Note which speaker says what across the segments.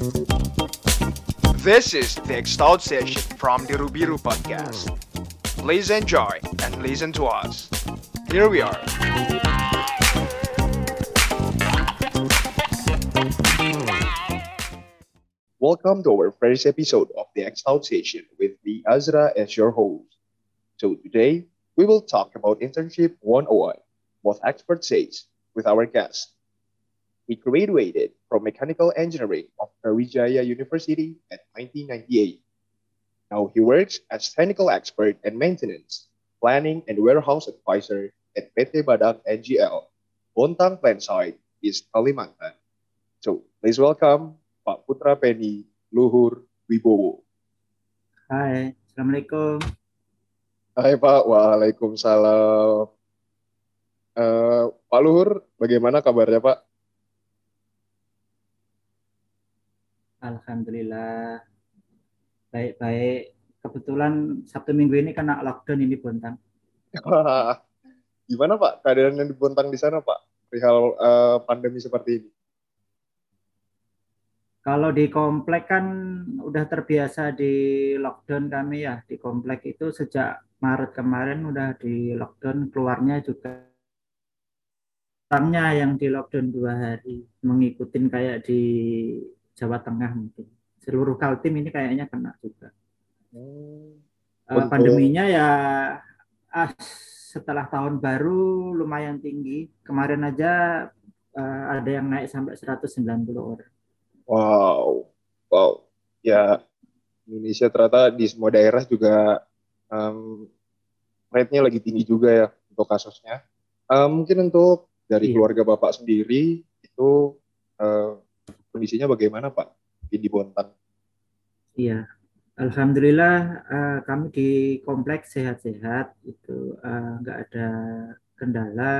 Speaker 1: This is the Extalled session from the Rubiru podcast. Please enjoy and listen to us. Here we are. Welcome to our first episode of the Extalled session with the Azra as your host. So today we will talk about internship 101, what experts say, with our guest. He graduated from mechanical engineering of Brawijaya University at 1998. Now he works as technical expert and maintenance, planning and warehouse advisor at PT Badak NGL, Bontang Plant Site, East Kalimantan. So please welcome Pak Putra Penny Luhur Wibowo.
Speaker 2: Hai, Assalamualaikum.
Speaker 1: Hai Pak, Waalaikumsalam. Uh, Pak Luhur, bagaimana kabarnya Pak?
Speaker 2: Alhamdulillah. Baik-baik. Kebetulan Sabtu Minggu ini kena lockdown ini Bontang.
Speaker 1: Gimana Pak keadaan yang di Bontang di sana Pak? Perihal uh, pandemi seperti ini.
Speaker 2: Kalau di komplek kan udah terbiasa di lockdown kami ya. Di komplek itu sejak Maret kemarin udah di lockdown. Keluarnya juga Tangnya yang di lockdown dua hari. Mengikutin kayak di Jawa Tengah mungkin. Seluruh Kaltim ini kayaknya kena juga. Hmm. Uh, pandeminya ya ah, setelah tahun baru lumayan tinggi. Kemarin aja uh, ada yang naik sampai 190 orang.
Speaker 1: Wow, wow. Ya Indonesia ternyata di semua daerah juga um, rate-nya lagi tinggi juga ya untuk kasusnya. Um, mungkin untuk dari iya. keluarga Bapak sendiri itu uh, kondisinya bagaimana Pak? Di Bontang?
Speaker 2: Iya, Alhamdulillah uh, kami di kompleks sehat-sehat itu uh, nggak ada kendala,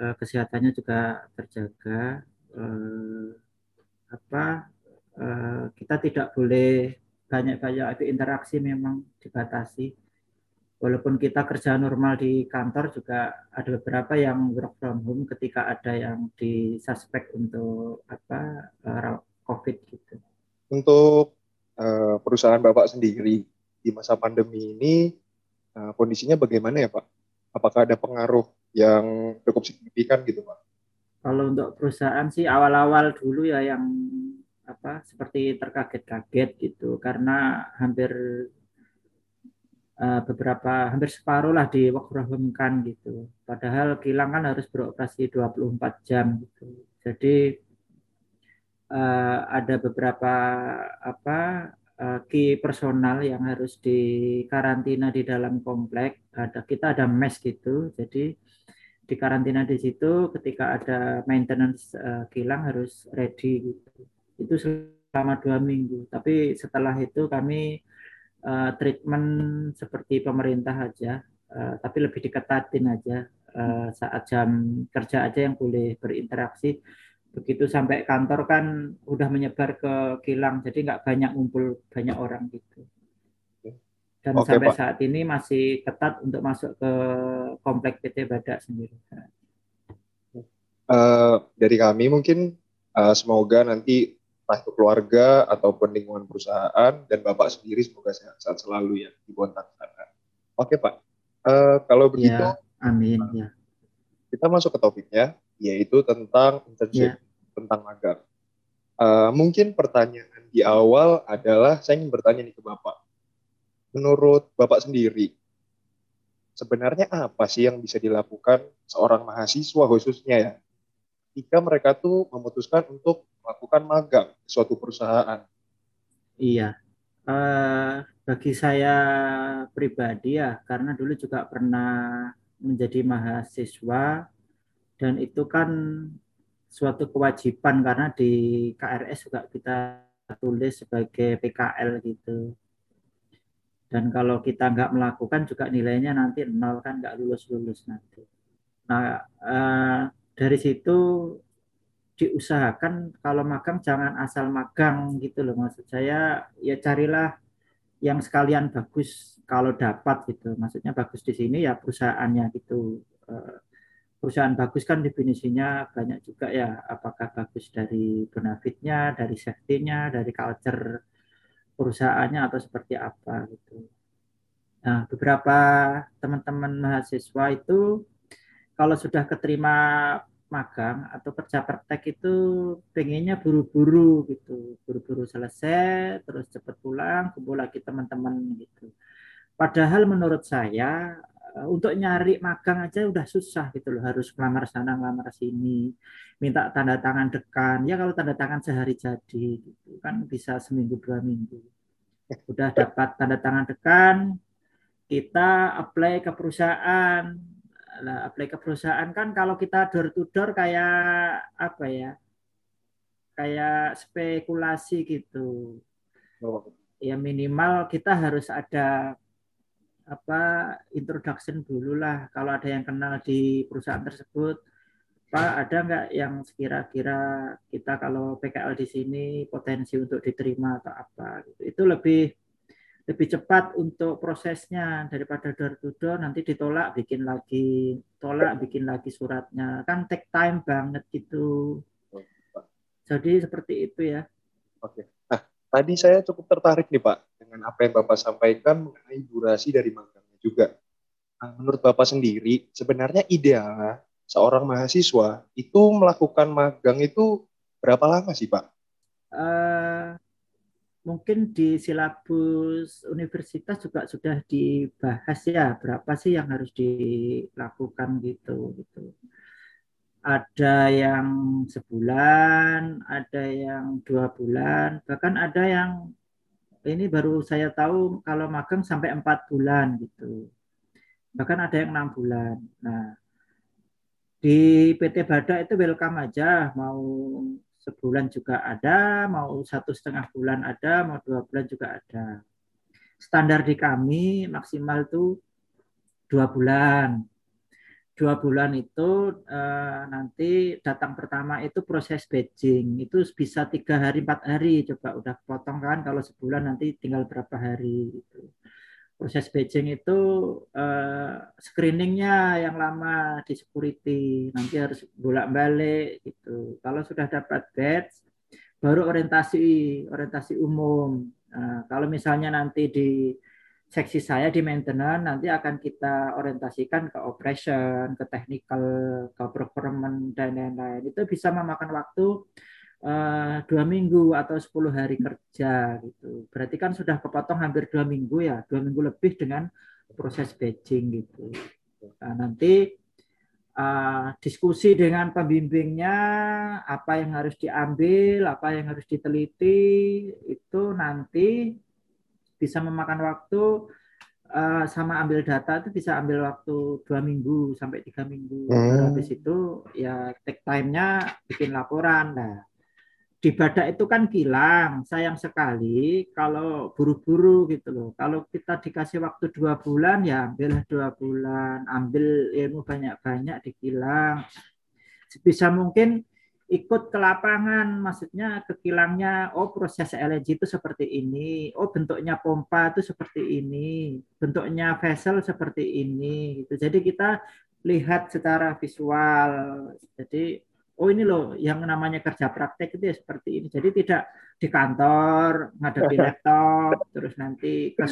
Speaker 2: uh, kesehatannya juga terjaga. Uh, apa uh, kita tidak boleh banyak-banyak interaksi memang dibatasi walaupun kita kerja normal di kantor juga ada beberapa yang work from home ketika ada yang disuspek untuk apa uh, COVID gitu.
Speaker 1: Untuk uh, perusahaan Bapak sendiri di masa pandemi ini uh, kondisinya bagaimana ya Pak? Apakah ada pengaruh yang cukup signifikan gitu Pak?
Speaker 2: Kalau untuk perusahaan sih awal-awal dulu ya yang apa seperti terkaget-kaget gitu karena hampir uh, beberapa hampir separuh lah di work from gitu. Padahal kilang kan harus beroperasi 24 jam gitu. Jadi uh, ada beberapa apa uh, key personal yang harus dikarantina di dalam komplek. Ada kita ada mes gitu. Jadi di karantina di situ ketika ada maintenance uh, kilang harus ready gitu. Itu selama dua minggu. Tapi setelah itu kami uh, treatment seperti pemerintah aja, uh, tapi lebih diketatin aja uh, saat jam kerja aja yang boleh berinteraksi. Begitu sampai kantor kan udah menyebar ke kilang, jadi nggak banyak ngumpul banyak orang gitu. Dan Oke, sampai Pak. saat ini masih ketat untuk masuk ke komplek PT Badak sendiri.
Speaker 1: Uh, dari kami mungkin uh, semoga nanti entah itu keluarga ataupun lingkungan perusahaan dan Bapak sendiri semoga sehat-sehat selalu ya di Bontang sana. Oke Pak, uh, kalau begitu,
Speaker 2: ya, amin ya.
Speaker 1: Kita masuk ke topiknya, yaitu tentang internship, ya. tentang magang. Uh, mungkin pertanyaan di awal adalah saya ingin bertanya nih ke Bapak. Menurut Bapak sendiri, sebenarnya apa sih yang bisa dilakukan seorang mahasiswa khususnya ya, jika mereka tuh memutuskan untuk melakukan magang di suatu perusahaan.
Speaker 2: Iya, uh, bagi saya pribadi ya, karena dulu juga pernah menjadi mahasiswa dan itu kan suatu kewajiban karena di KRS juga kita tulis sebagai PKL gitu. Dan kalau kita nggak melakukan juga nilainya nanti nol kan nggak lulus lulus nanti. Nah uh, dari situ diusahakan kalau magang jangan asal magang gitu loh. Maksud saya ya carilah yang sekalian bagus kalau dapat gitu. Maksudnya bagus di sini ya perusahaannya gitu. Eh, perusahaan bagus kan definisinya banyak juga ya. Apakah bagus dari benefitnya dari safety-nya dari culture perusahaannya atau seperti apa gitu. Nah beberapa teman-teman mahasiswa itu kalau sudah keterima magang atau kerja praktek itu pengennya buru-buru gitu. Buru-buru selesai terus cepat pulang kumpul lagi teman-teman gitu. Padahal menurut saya Eh, untuk nyari magang aja udah susah gitu loh. Harus ngelamar sana ngelamar sini minta tanda tangan dekan. Ya kalau tanda tangan sehari jadi gitu. Kan bisa seminggu dua minggu. Udah dapat tanda tangan dekan kita apply ke perusahaan lah apply ke perusahaan kan kalau kita door to door kayak apa ya? Kayak spekulasi gitu. Oh. ya minimal kita harus ada apa introduction dulu lah. Kalau ada yang kenal di perusahaan tersebut Pak ada nggak yang sekira-kira kita kalau PKL di sini potensi untuk diterima atau apa? Gitu. Itu lebih lebih cepat untuk prosesnya. Daripada door to door nanti ditolak bikin lagi tolak bikin lagi suratnya. Kan take time banget gitu. Jadi seperti itu ya.
Speaker 1: Oke. Nah tadi saya cukup tertarik nih Pak dengan apa yang Bapak sampaikan mengenai durasi dari magangnya juga. Nah, menurut Bapak sendiri, sebenarnya ideal seorang mahasiswa itu melakukan magang itu berapa lama sih Pak? Uh,
Speaker 2: mungkin di silabus universitas juga sudah dibahas ya berapa sih yang harus dilakukan gitu gitu ada yang sebulan ada yang dua bulan bahkan ada yang ini baru saya tahu kalau magang sampai empat bulan gitu. Bahkan ada yang enam bulan. Nah, di PT Bada itu welcome aja, mau sebulan juga ada, mau satu setengah bulan ada, mau dua bulan juga ada. Standar di kami maksimal itu dua bulan. Dua bulan itu uh, nanti datang pertama itu proses batching. Itu bisa tiga hari empat hari. Coba udah potong kan kalau sebulan nanti tinggal berapa hari itu proses batching itu uh, screeningnya yang lama di security. Nanti harus bolak balik gitu. Kalau sudah dapat batch baru orientasi orientasi umum. Uh, kalau misalnya nanti di seksi saya di maintenance nanti akan kita orientasikan ke operation, ke technical, ke procurement dan lain-lain. Itu bisa memakan waktu dua minggu atau 10 hari kerja gitu. Berarti kan sudah kepotong hampir dua minggu ya, dua minggu lebih dengan proses batching gitu. Nah, nanti uh, diskusi dengan pembimbingnya apa yang harus diambil, apa yang harus diteliti itu nanti bisa memakan waktu uh, sama ambil data itu bisa ambil waktu dua minggu sampai tiga minggu. Hmm. Habis itu ya take time-nya bikin laporan. Nah, di badak itu kan kilang. Sayang sekali kalau buru-buru gitu loh. Kalau kita dikasih waktu dua bulan ya ambil dua bulan, ambil ilmu banyak-banyak di kilang. Sebisa mungkin ikut ke lapangan, maksudnya ke kilangnya, oh proses LNG itu seperti ini, oh bentuknya pompa itu seperti ini, bentuknya vessel seperti ini, gitu. Jadi kita lihat secara visual. Jadi oh ini loh yang namanya kerja praktek itu ya seperti ini. Jadi tidak di kantor ngadepi laptop, terus nanti ke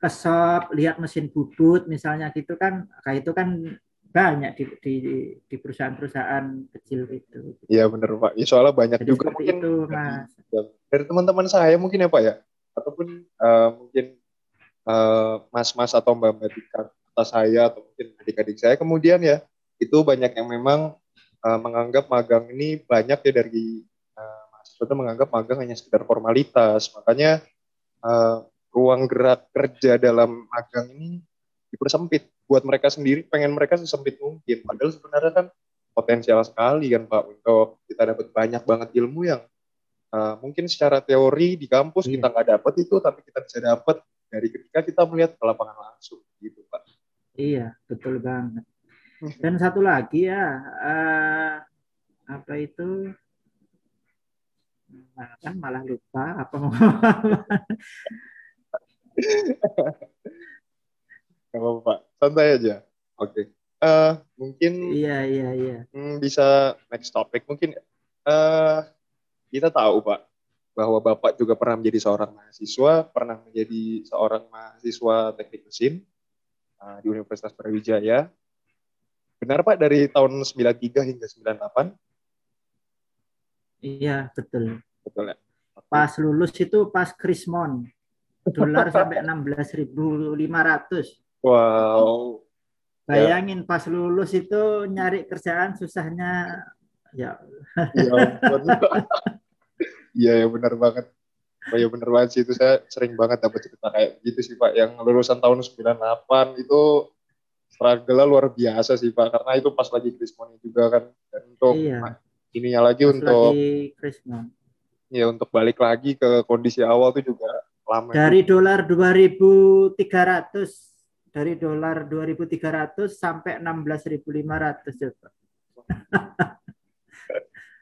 Speaker 2: ke shop lihat mesin bubut misalnya gitu kan, kayak itu kan banyak di di, di perusahaan-perusahaan kecil itu.
Speaker 1: Iya benar Pak. Ya, soalnya banyak Jadi juga mungkin itu, Mas. Dari teman-teman saya mungkin ya Pak ya, ataupun uh, mungkin uh, mas-mas atau mbak-mbak di atas saya atau mungkin adik-adik saya kemudian ya itu banyak yang memang uh, menganggap magang ini banyak ya dari uh, mahasiswa itu menganggap magang hanya sekedar formalitas. Makanya uh, ruang gerak kerja dalam magang ini dipersempit buat mereka sendiri pengen mereka sesempit mungkin padahal sebenarnya kan potensial sekali kan Pak untuk kita dapat banyak banget ilmu yang uh, mungkin secara teori di kampus iya. kita nggak dapat itu tapi kita bisa dapat dari ketika kita melihat ke lapangan langsung gitu Pak
Speaker 2: iya betul banget dan satu lagi ya uh, apa itu nah, kan malah lupa apa mau
Speaker 1: Gak apa-apa, santai aja. Oke. Okay. Uh, eh, mungkin
Speaker 2: Iya, iya, iya.
Speaker 1: hmm, bisa next topic mungkin eh kita tahu Pak bahwa Bapak juga pernah menjadi seorang mahasiswa, pernah menjadi seorang mahasiswa teknik mesin uh, di Universitas Brawijaya. Benar Pak dari tahun 93 hingga 98?
Speaker 2: Iya, betul.
Speaker 1: Betul ya.
Speaker 2: Pas lulus itu pas Krismon. Dolar sampai 16.500.
Speaker 1: Wow.
Speaker 2: Bayangin pas lulus itu nyari kerjaan susahnya ya
Speaker 1: Iya ampun. Iya ya benar banget. Oh ya benar banget sih itu saya sering banget dapat cerita kayak gitu sih Pak. Yang lulusan tahun 98 itu struggle luar biasa sih Pak. Karena itu pas lagi Krismon juga kan. Dan untuk
Speaker 2: Iya.
Speaker 1: ininya lagi
Speaker 2: pas
Speaker 1: untuk
Speaker 2: lagi Krismon.
Speaker 1: ya untuk balik lagi ke kondisi awal tuh juga lama.
Speaker 2: Dari dolar 2.300 dari dolar 2.300 sampai 16.500 ya, Pak.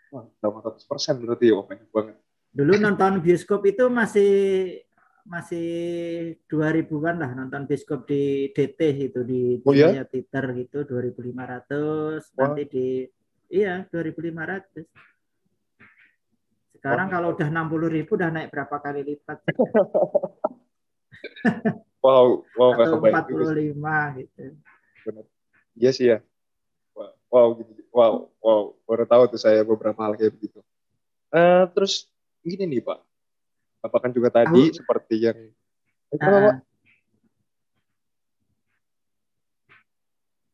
Speaker 1: Wah, 800 persen berarti ya, banyak banget.
Speaker 2: Dulu nonton bioskop itu masih masih 2000-an lah nonton bioskop di DT itu di
Speaker 1: Oh ya?
Speaker 2: Twitter gitu 2.500
Speaker 1: Wah.
Speaker 2: nanti di iya 2.500 sekarang
Speaker 1: Wah.
Speaker 2: kalau udah 60.000 udah naik berapa kali lipat
Speaker 1: Wow, wow,
Speaker 2: atau
Speaker 1: kebayang juga sih.
Speaker 2: 45 gitu
Speaker 1: Iya sih ya. Wow, wow, gitu. wow, wow. Baru tahu tuh saya beberapa hal kayak begitu. Eh, terus gini nih Pak. Bapak kan juga tadi
Speaker 2: Tahu.
Speaker 1: seperti yang Eh,
Speaker 2: Ah?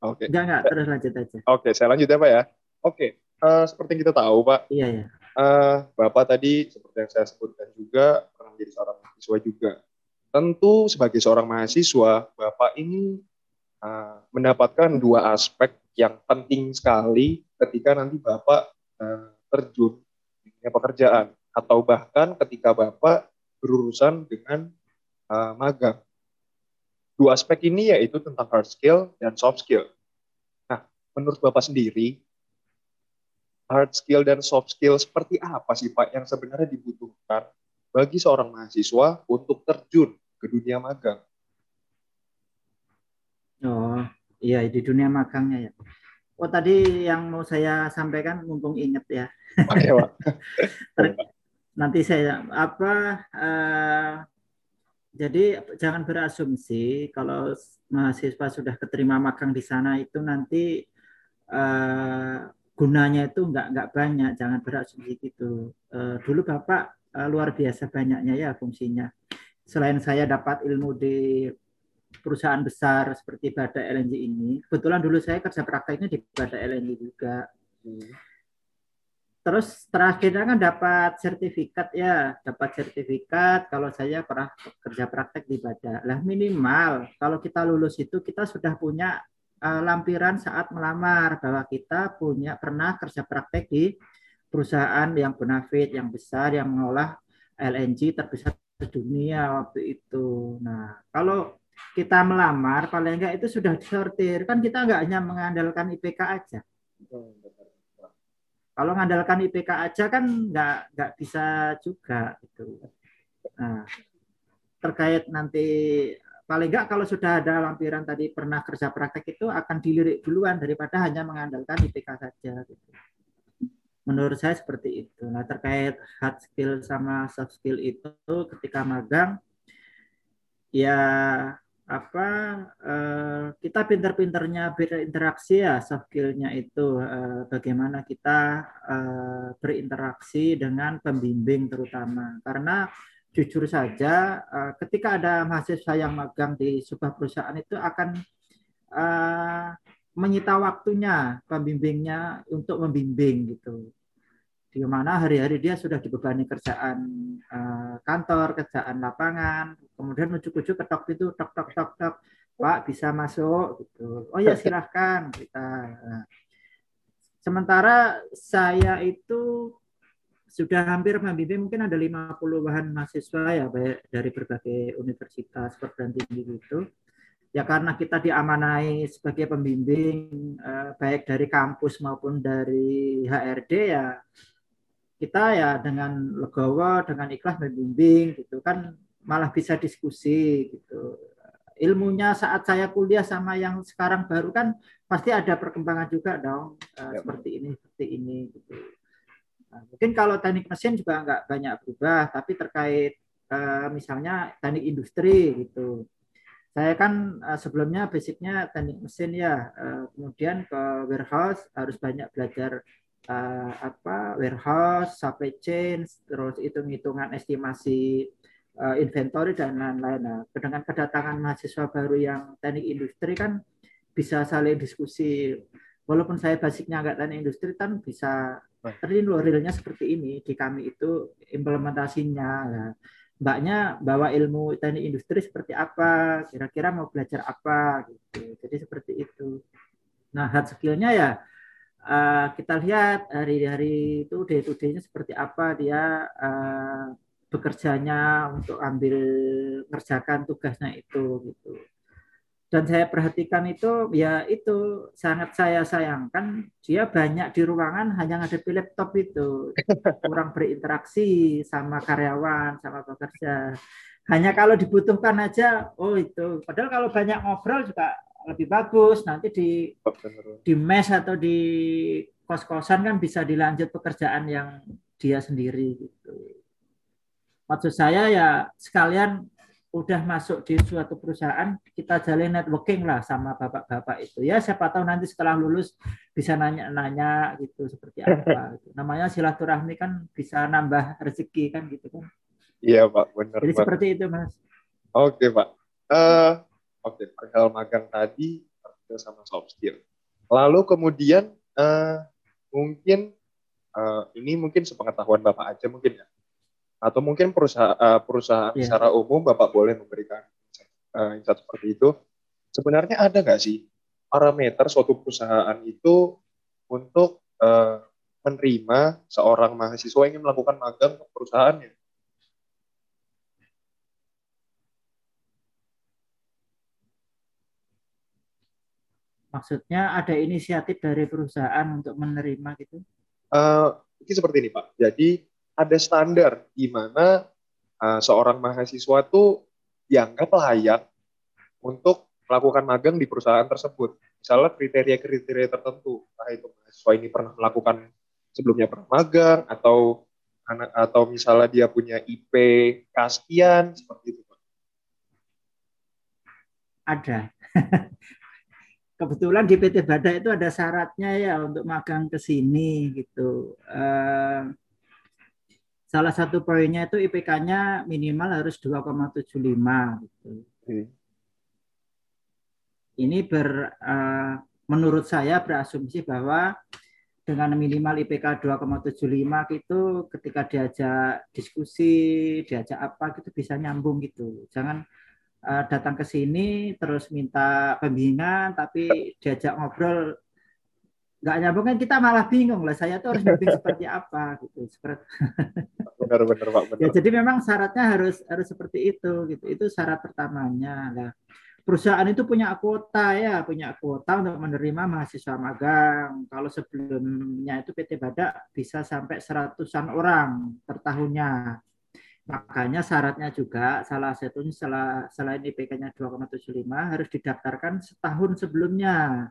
Speaker 1: Oke,
Speaker 2: enggak enggak terus lanjut aja
Speaker 1: oke, saya lanjut ya Pak ya. Oke, eh, seperti yang kita tahu Pak,
Speaker 2: iya ya
Speaker 1: eh, Bapak tadi seperti yang saya sebutkan juga pernah menjadi seorang mahasiswa juga. Tentu sebagai seorang mahasiswa, Bapak ini eh, mendapatkan dua aspek yang penting sekali ketika nanti Bapak eh, terjun di pekerjaan atau bahkan ketika Bapak berurusan dengan eh, magang. Dua aspek ini yaitu tentang hard skill dan soft skill. Nah, menurut Bapak sendiri, hard skill dan soft skill seperti apa sih Pak yang sebenarnya dibutuhkan bagi seorang mahasiswa untuk terjun ke dunia magang?
Speaker 2: oh iya di dunia magangnya ya oh tadi yang mau saya sampaikan mumpung inget ya
Speaker 1: Oke, Pak.
Speaker 2: nanti saya apa eh, jadi jangan berasumsi kalau mahasiswa sudah keterima magang di sana itu nanti eh, gunanya itu nggak nggak banyak. Jangan berasumsi gitu. Eh, dulu bapak eh, luar biasa banyaknya ya fungsinya. Selain saya dapat ilmu di perusahaan besar seperti Bada LNG ini kebetulan dulu saya kerja prakteknya di Bada LNG juga Terus terakhirnya kan dapat sertifikat ya, dapat sertifikat kalau saya pernah kerja praktek di Bada. Lah minimal kalau kita lulus itu kita sudah punya eh, lampiran saat melamar bahwa kita punya pernah kerja praktek di perusahaan yang bonafit, yang besar, yang mengolah LNG terbesar di dunia waktu itu. Nah, kalau kita melamar paling enggak itu sudah disortir kan kita enggak hanya mengandalkan IPK aja kalau mengandalkan IPK aja kan nggak nggak bisa juga itu. Nah, terkait nanti paling nggak kalau sudah ada lampiran tadi pernah kerja praktek itu akan dilirik duluan daripada hanya mengandalkan IPK saja. Gitu. Menurut saya seperti itu. Nah terkait hard skill sama soft skill itu ketika magang ya apa eh, kita pinter-pinternya berinteraksi ya soft skillnya itu eh, bagaimana kita eh, berinteraksi dengan pembimbing terutama. Karena jujur saja eh, ketika ada mahasiswa yang magang di sebuah perusahaan itu akan eh, menyita waktunya pembimbingnya untuk membimbing gitu di mana hari-hari dia sudah dibebani kerjaan uh, kantor, kerjaan lapangan, kemudian ujuk-ujuk ketok itu tok tok tok tok, Pak bisa masuk gitu. Oh ya silahkan kita. Nah, sementara saya itu sudah hampir membimbing mungkin ada 50 bahan mahasiswa ya baik dari berbagai universitas perguruan tinggi gitu. Ya karena kita diamanai sebagai pembimbing eh, baik dari kampus maupun dari HRD ya kita ya dengan legowo dengan ikhlas membimbing gitu kan malah bisa diskusi gitu ilmunya saat saya kuliah sama yang sekarang baru kan pasti ada perkembangan juga dong uh, ya. seperti ini seperti ini gitu. Nah, mungkin kalau teknik mesin juga nggak banyak berubah, tapi terkait uh, misalnya teknik industri gitu. Saya kan uh, sebelumnya basicnya teknik mesin ya, kemudian ke warehouse harus banyak belajar uh, apa warehouse, supply chain, terus hitung-hitungan estimasi uh, inventory dan lain-lain. Nah, dengan kedatangan mahasiswa baru yang teknik industri kan bisa saling diskusi. Walaupun saya basicnya nggak teknik industri kan bisa ini loh realnya seperti ini di kami itu implementasinya. Nah, mbaknya bawa ilmu teknik industri seperti apa, kira-kira mau belajar apa gitu. Jadi seperti itu. Nah, hard skillnya ya uh, kita lihat hari-hari itu day to day-nya seperti apa dia uh, bekerjanya untuk ambil ngerjakan tugasnya itu gitu. Dan saya perhatikan itu ya itu sangat saya sayangkan dia banyak di ruangan hanya ngadepi laptop itu. Kurang berinteraksi sama karyawan sama pekerja. Hanya kalau dibutuhkan aja oh itu. Padahal kalau banyak ngobrol juga lebih bagus nanti di di mes atau di kos-kosan kan bisa dilanjut pekerjaan yang dia sendiri gitu. Maksud saya ya sekalian udah masuk di suatu perusahaan kita jalin networking lah sama bapak-bapak itu. Ya siapa tahu nanti setelah lulus bisa nanya-nanya gitu seperti apa gitu. namanya silaturahmi kan bisa nambah rezeki kan gitu kan.
Speaker 1: Iya pak. Benar
Speaker 2: jadi pak. seperti itu mas.
Speaker 1: Oke pak. Uh, oke okay, perihal magang tadi sama soft skill. Lalu kemudian uh, mungkin uh, ini mungkin sepengetahuan bapak aja mungkin ya. Atau mungkin perusahaan uh, perusahaan yeah. secara umum bapak boleh memberikan uh, insight seperti itu. Sebenarnya ada nggak sih parameter suatu perusahaan itu untuk uh, menerima seorang mahasiswa yang ingin melakukan magang ke perusahaannya
Speaker 2: Maksudnya ada inisiatif dari perusahaan untuk menerima gitu?
Speaker 1: Uh, ini seperti ini Pak. Jadi ada standar di mana uh, seorang mahasiswa itu dianggap layak untuk melakukan magang di perusahaan tersebut. Misalnya kriteria-kriteria tertentu, entah itu mahasiswa ini pernah melakukan sebelumnya pernah magang atau atau misalnya dia punya IP kaskian seperti itu.
Speaker 2: Ada. Kebetulan di PT Bada itu ada syaratnya ya untuk magang ke sini gitu. Uh, salah satu poinnya itu IPK-nya minimal harus 2,75 gitu. Hmm. Ini ber uh, menurut saya berasumsi bahwa dengan minimal IPK 2,75 itu ketika diajak diskusi, diajak apa gitu bisa nyambung gitu. Jangan uh, datang ke sini terus minta pembimbingan tapi diajak ngobrol nggak nyambung kan kita malah bingung lah saya tuh harus bimbing seperti apa gitu. Seperti
Speaker 1: benar benar pak benar.
Speaker 2: ya jadi memang syaratnya harus harus seperti itu gitu. Itu syarat pertamanya lah. Perusahaan itu punya kuota ya punya kuota untuk menerima mahasiswa magang. Kalau sebelumnya itu PT Badak bisa sampai seratusan orang per tahunnya makanya syaratnya juga salah satunya selain IPK-nya 2,75 harus didaftarkan setahun sebelumnya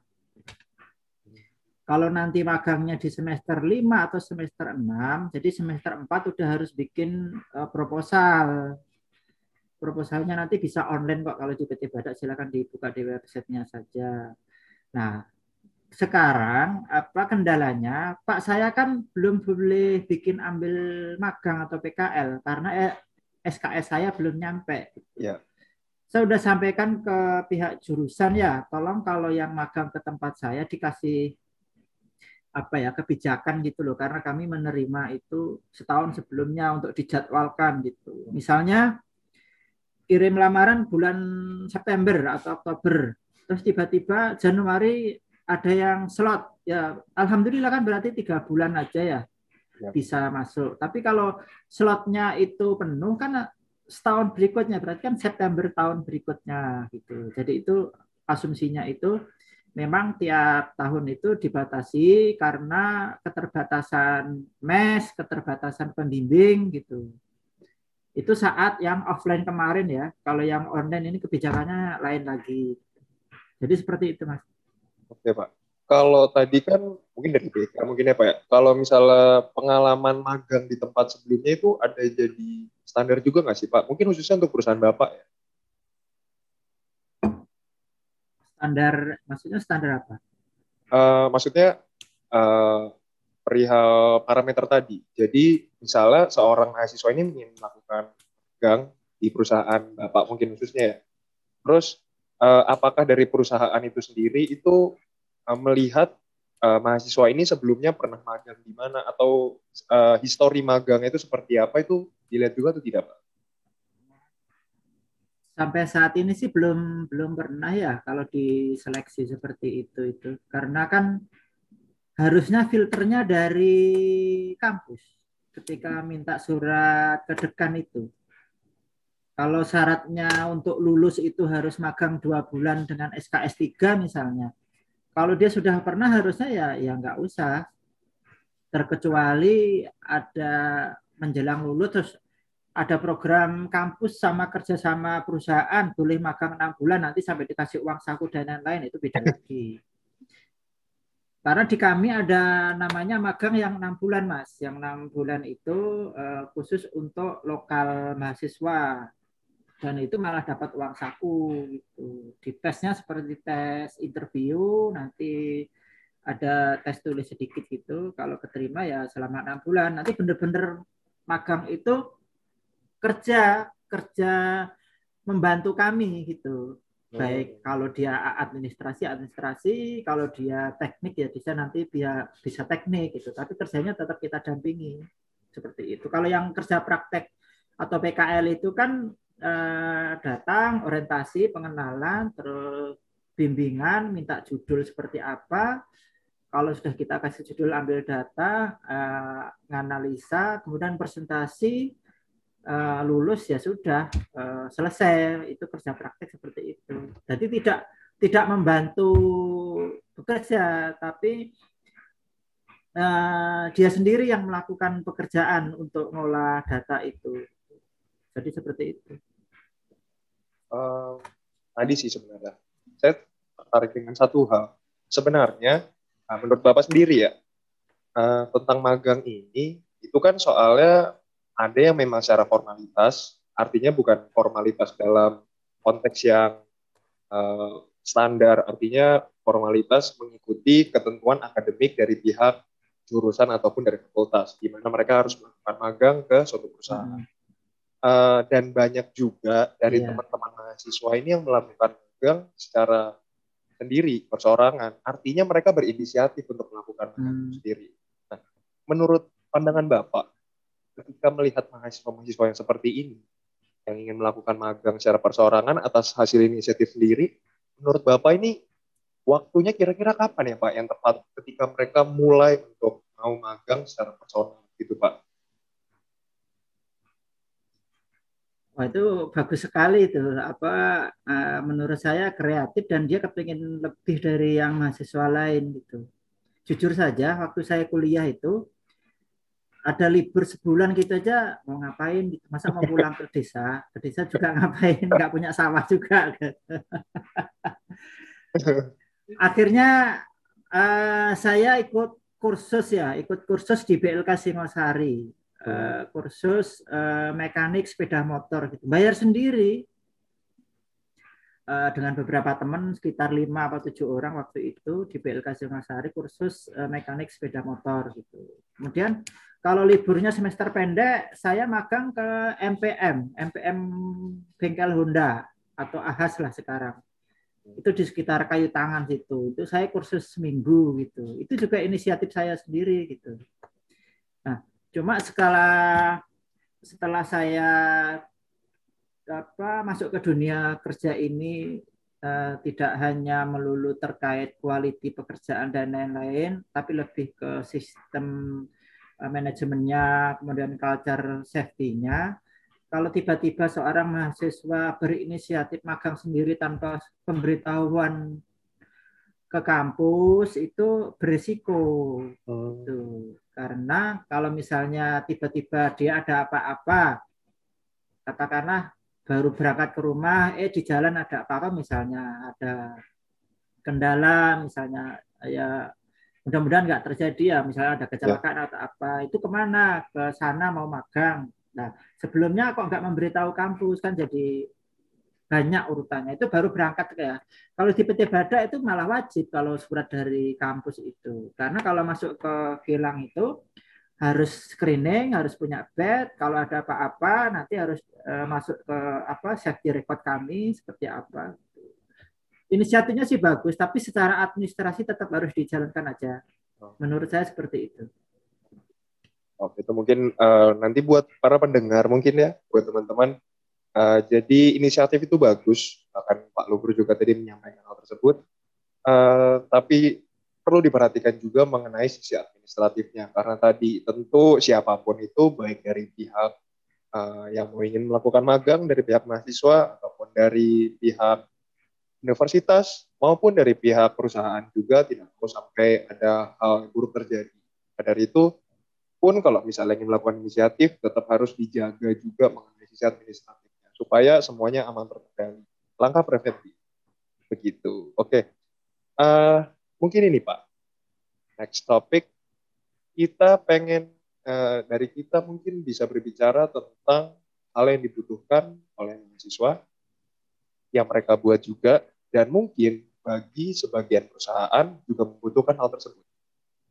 Speaker 2: kalau nanti magangnya di semester 5 atau semester 6, jadi semester 4 udah harus bikin uh, proposal. Proposalnya nanti bisa online kok kalau di PT Badak silakan dibuka di websitenya saja. Nah, sekarang apa kendalanya? Pak saya kan belum boleh bikin ambil magang atau PKL karena eh, SKS saya belum nyampe.
Speaker 1: Ya.
Speaker 2: Saya sudah sampaikan ke pihak jurusan ya, tolong kalau yang magang ke tempat saya dikasih apa ya kebijakan gitu loh karena kami menerima itu setahun sebelumnya untuk dijadwalkan gitu. Misalnya kirim lamaran bulan September atau Oktober, terus tiba-tiba Januari ada yang slot ya alhamdulillah kan berarti tiga bulan aja ya, ya. bisa masuk. Tapi kalau slotnya itu penuh kan setahun berikutnya berarti kan September tahun berikutnya gitu. Jadi itu asumsinya itu memang tiap tahun itu dibatasi karena keterbatasan mes, keterbatasan pembimbing gitu. Itu saat yang offline kemarin ya. Kalau yang online ini kebijakannya lain lagi. Jadi seperti itu, Mas.
Speaker 1: Oke Pak. Kalau tadi kan mungkin dari BK mungkin ya Pak ya. Kalau misalnya pengalaman magang di tempat sebelumnya itu ada jadi standar juga nggak sih Pak? Mungkin khususnya untuk perusahaan Bapak ya?
Speaker 2: Standar, maksudnya standar apa?
Speaker 1: Uh, maksudnya uh, perihal parameter tadi. Jadi misalnya seorang mahasiswa ini ingin melakukan magang di perusahaan Bapak mungkin khususnya ya. Terus uh, apakah dari perusahaan itu sendiri itu uh, melihat uh, mahasiswa ini sebelumnya pernah magang di mana atau uh, histori magangnya itu seperti apa itu dilihat juga atau tidak Pak?
Speaker 2: Sampai saat ini sih belum belum pernah ya kalau diseleksi seperti itu itu karena kan harusnya filternya dari kampus ketika minta surat ke dekan itu kalau syaratnya untuk lulus itu harus magang dua bulan dengan SKS 3 misalnya. Kalau dia sudah pernah harusnya ya ya nggak usah. Terkecuali ada menjelang lulus terus ada program kampus sama kerjasama perusahaan boleh magang enam bulan nanti sampai dikasih uang saku dan lain-lain itu beda lagi. Karena di kami ada namanya magang yang enam bulan mas, yang enam bulan itu uh, khusus untuk lokal mahasiswa dan itu malah dapat uang saku gitu. Di tesnya seperti tes interview, nanti ada tes tulis sedikit gitu. Kalau keterima ya selama enam bulan. Nanti bener-bener magang itu kerja kerja membantu kami gitu. Baik oh. kalau dia administrasi administrasi, kalau dia teknik ya bisa nanti dia bisa teknik gitu. Tapi kerjanya tetap kita dampingi seperti itu. Kalau yang kerja praktek atau PKL itu kan eh, datang orientasi pengenalan terus bimbingan minta judul seperti apa. Kalau sudah kita kasih judul ambil data eh, kemudian presentasi eh, lulus ya sudah eh, selesai. Itu kerja praktek seperti itu. Jadi tidak tidak membantu bekerja tapi dia sendiri yang melakukan pekerjaan untuk mengolah data itu jadi seperti itu
Speaker 1: uh, tadi sih sebenarnya. Saya tertarik dengan satu hal. Sebenarnya, uh, menurut Bapak sendiri ya, uh, tentang magang ini, itu kan soalnya ada yang memang secara formalitas, artinya bukan formalitas dalam konteks yang uh, standar, artinya formalitas mengikuti ketentuan akademik dari pihak jurusan ataupun dari fakultas, di mana mereka harus melakukan magang ke suatu perusahaan. Hmm. Uh, dan banyak juga dari teman teman-teman mahasiswa ini yang melakukan magang secara sendiri, perseorangan. Artinya mereka berinisiatif untuk melakukan magang hmm. sendiri. Nah, menurut pandangan Bapak, ketika melihat mahasiswa-mahasiswa yang seperti ini, yang ingin melakukan magang secara perseorangan atas hasil inisiatif sendiri, menurut Bapak ini waktunya kira-kira kapan ya Pak yang tepat ketika mereka mulai untuk mau magang secara perseorangan gitu Pak?
Speaker 2: Wah itu bagus sekali itu apa uh, menurut saya kreatif dan dia kepingin lebih dari yang mahasiswa lain gitu. Jujur saja waktu saya kuliah itu ada libur sebulan gitu aja mau ngapain gitu. Masa mau pulang ke desa? Ke desa juga ngapain? Nggak punya sawah juga. Akhirnya uh, saya ikut kursus ya, ikut kursus di BLK Singosari uh, kursus uh, mekanik sepeda motor gitu. Bayar sendiri uh, dengan beberapa teman sekitar lima atau tujuh orang waktu itu di BLK Singasari kursus mekanik sepeda motor gitu. Kemudian kalau liburnya semester pendek, saya magang ke MPM, MPM Bengkel Honda atau Ahas lah sekarang. Itu di sekitar kayu tangan situ. Itu saya kursus seminggu gitu. Itu juga inisiatif saya sendiri gitu. Cuma skala setelah saya apa masuk ke dunia kerja ini uh, tidak hanya melulu terkait quality pekerjaan dan lain-lain, tapi lebih ke sistem uh, manajemennya, kemudian culture safety-nya. Kalau tiba-tiba seorang mahasiswa berinisiatif magang sendiri tanpa pemberitahuan ke kampus itu berisiko. Oh. Tuh. Karena kalau misalnya tiba-tiba dia ada apa-apa, katakanlah baru berangkat ke rumah, eh di jalan ada apa-apa misalnya ada kendala misalnya ya mudah-mudahan nggak terjadi ya misalnya ada kecelakaan ya. atau apa itu ke mana ke sana mau magang nah sebelumnya kok nggak memberitahu kampus kan jadi banyak urutannya itu baru berangkat ya kalau di PT Bada itu malah wajib kalau surat dari kampus itu karena kalau masuk ke kilang itu harus screening, harus punya bed. Kalau ada apa-apa, nanti harus uh, masuk ke apa safety record kami seperti apa. Inisiatifnya sih bagus, tapi secara administrasi tetap harus dijalankan aja. Oh. Menurut saya seperti itu.
Speaker 1: Oke, itu mungkin uh, nanti buat para pendengar mungkin ya, buat teman-teman. Uh, jadi inisiatif itu bagus, bahkan Pak Luhur juga tadi menyampaikan hal tersebut. Uh, tapi perlu diperhatikan juga mengenai sisi administratifnya karena tadi tentu siapa pun itu baik dari pihak uh, yang mau ingin melakukan magang dari pihak mahasiswa ataupun dari pihak universitas maupun dari pihak perusahaan juga tidak perlu sampai ada hal buruk terjadi. Dari itu pun kalau misalnya ingin melakukan inisiatif tetap harus dijaga juga mengenai sisi administratifnya supaya semuanya aman terkendali. Langkah preventif. Begitu. Oke. Okay. Uh, mungkin ini Pak, next topic kita pengen uh, dari kita mungkin bisa berbicara tentang hal yang dibutuhkan oleh mahasiswa yang mereka buat juga dan mungkin bagi sebagian perusahaan juga membutuhkan hal tersebut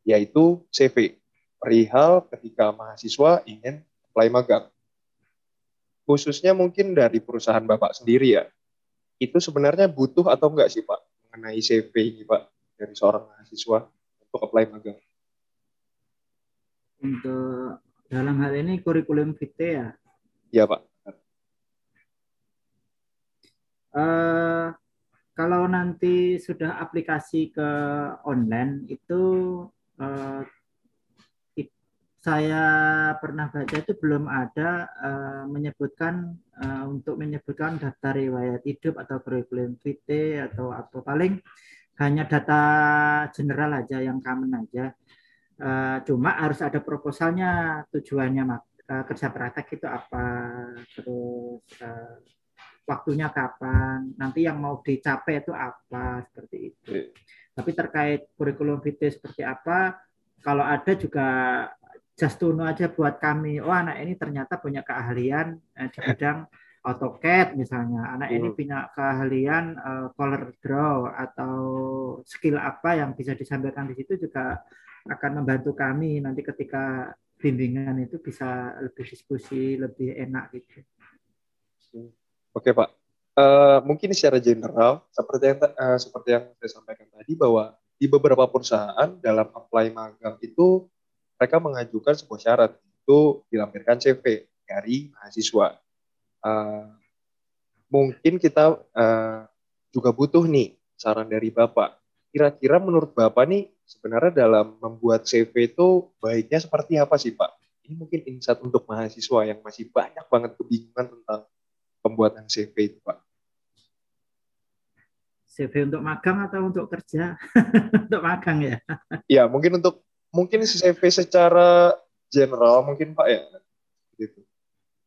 Speaker 1: yaitu CV perihal ketika mahasiswa ingin apply magang khususnya mungkin dari perusahaan Bapak sendiri ya itu sebenarnya butuh atau enggak sih Pak mengenai CV ini Pak dari seorang mahasiswa untuk apply magang?
Speaker 2: Untuk dalam hal ini kurikulum vitae ya?
Speaker 1: Iya Pak.
Speaker 2: Uh, kalau nanti sudah aplikasi ke online itu uh, saya pernah baca itu belum ada uh, menyebutkan uh, untuk menyebutkan daftar riwayat hidup atau kurikulum vitae atau apa paling hanya data general aja yang common aja. Uh, cuma harus ada proposalnya tujuannya uh, kerja praktek itu apa, terus uh, waktunya kapan, nanti yang mau dicapai itu apa seperti itu. Yeah. Tapi terkait kurikulum vitae seperti apa, kalau ada juga know aja buat kami. Oh anak ini ternyata punya keahlian eh, di bidang AutoCAD misalnya, anak hmm. ini punya keahlian uh, color draw atau skill apa yang bisa disampaikan di situ juga akan membantu kami nanti ketika bimbingan itu bisa lebih diskusi lebih enak gitu.
Speaker 1: Oke Pak, uh, mungkin secara general seperti yang uh, seperti yang saya sampaikan tadi bahwa di beberapa perusahaan dalam apply magang itu mereka mengajukan sebuah syarat itu dilampirkan CV dari mahasiswa uh, mungkin kita uh, juga butuh nih saran dari Bapak. Kira-kira menurut Bapak nih sebenarnya dalam membuat CV itu baiknya seperti apa sih Pak? Ini mungkin insight untuk mahasiswa yang masih banyak banget kebingungan tentang pembuatan CV itu Pak.
Speaker 2: CV untuk magang atau untuk kerja? untuk magang ya?
Speaker 1: Iya, mungkin untuk mungkin CV secara general mungkin Pak ya. Gitu.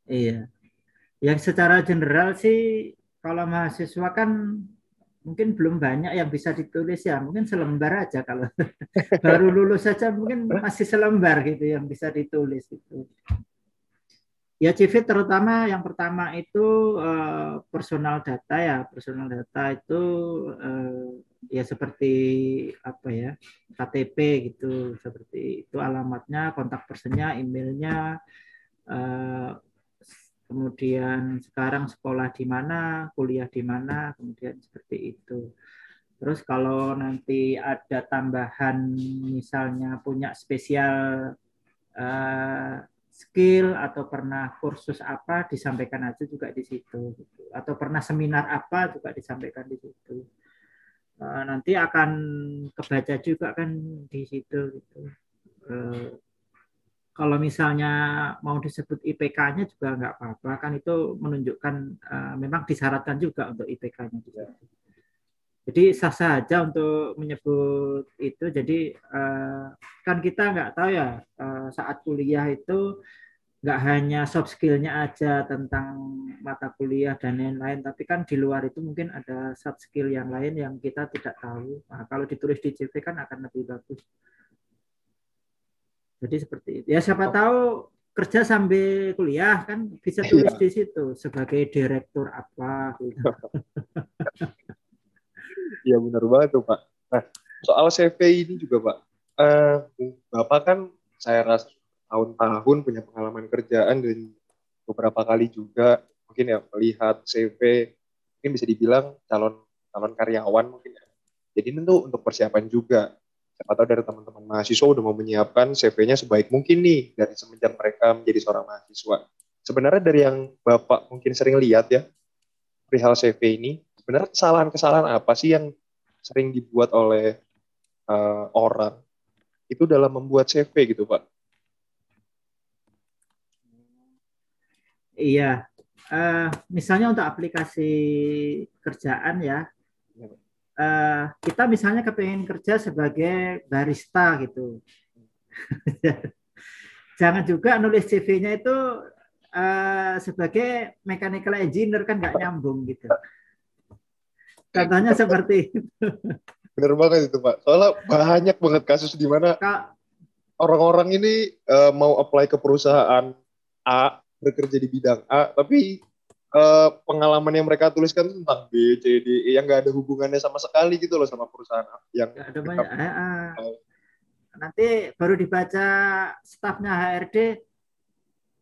Speaker 2: Iya yang secara general sih kalau mahasiswa kan mungkin belum banyak yang bisa ditulis ya mungkin selembar aja kalau baru lulus saja mungkin masih selembar gitu yang bisa ditulis itu ya CV terutama yang pertama itu uh, personal data ya personal data itu uh, ya seperti apa ya KTP gitu seperti itu alamatnya kontak personnya emailnya uh, kemudian sekarang sekolah di mana, kuliah di mana, kemudian seperti itu. Terus kalau nanti ada tambahan misalnya punya spesial uh, skill atau pernah kursus apa disampaikan aja juga di situ gitu. atau pernah seminar apa juga disampaikan di situ nanti akan kebaca juga kan di situ gitu. Uh, kalau misalnya mau disebut IPK-nya juga nggak apa-apa kan itu menunjukkan uh, memang disyaratkan juga untuk IPK-nya juga. Jadi sah saja untuk menyebut itu. Jadi kan kita nggak tahu ya saat kuliah itu nggak hanya soft skillnya aja tentang mata kuliah dan lain-lain, tapi kan di luar itu mungkin ada soft skill yang lain yang kita tidak tahu. Nah, kalau ditulis di CV kan akan lebih bagus. Jadi seperti itu. Ya siapa oh. tahu kerja sambil kuliah kan bisa iya. tulis di situ sebagai direktur apa gitu.
Speaker 1: Iya benar banget tuh Pak. Nah soal CV ini juga Pak, uh, Bapak kan saya rasa tahun-tahun punya pengalaman kerjaan dan beberapa kali juga mungkin ya melihat CV mungkin bisa dibilang calon calon karyawan mungkin ya. Jadi tentu untuk persiapan juga. Siapa tahu dari teman-teman mahasiswa udah mau menyiapkan CV-nya sebaik mungkin nih dari semenjak mereka menjadi seorang mahasiswa. Sebenarnya dari yang Bapak mungkin sering lihat ya, perihal CV ini, sebenarnya kesalahan-kesalahan apa sih yang sering dibuat oleh uh, orang itu dalam membuat CV gitu Pak?
Speaker 2: Iya, uh, misalnya untuk aplikasi kerjaan ya, uh, kita misalnya kepengen kerja sebagai barista gitu. Jangan juga nulis CV-nya itu uh, sebagai mechanical engineer kan nggak nyambung gitu. Contohnya seperti itu.
Speaker 1: Bener banget itu Pak. Soalnya banyak banget kasus di mana orang-orang ini uh, mau apply ke perusahaan A bekerja di bidang A, tapi uh, pengalaman yang mereka tuliskan tentang B, C, D, E yang nggak ada hubungannya sama sekali gitu loh sama perusahaan yang
Speaker 2: gak ada banyak. Uh, nanti baru dibaca stafnya HRD,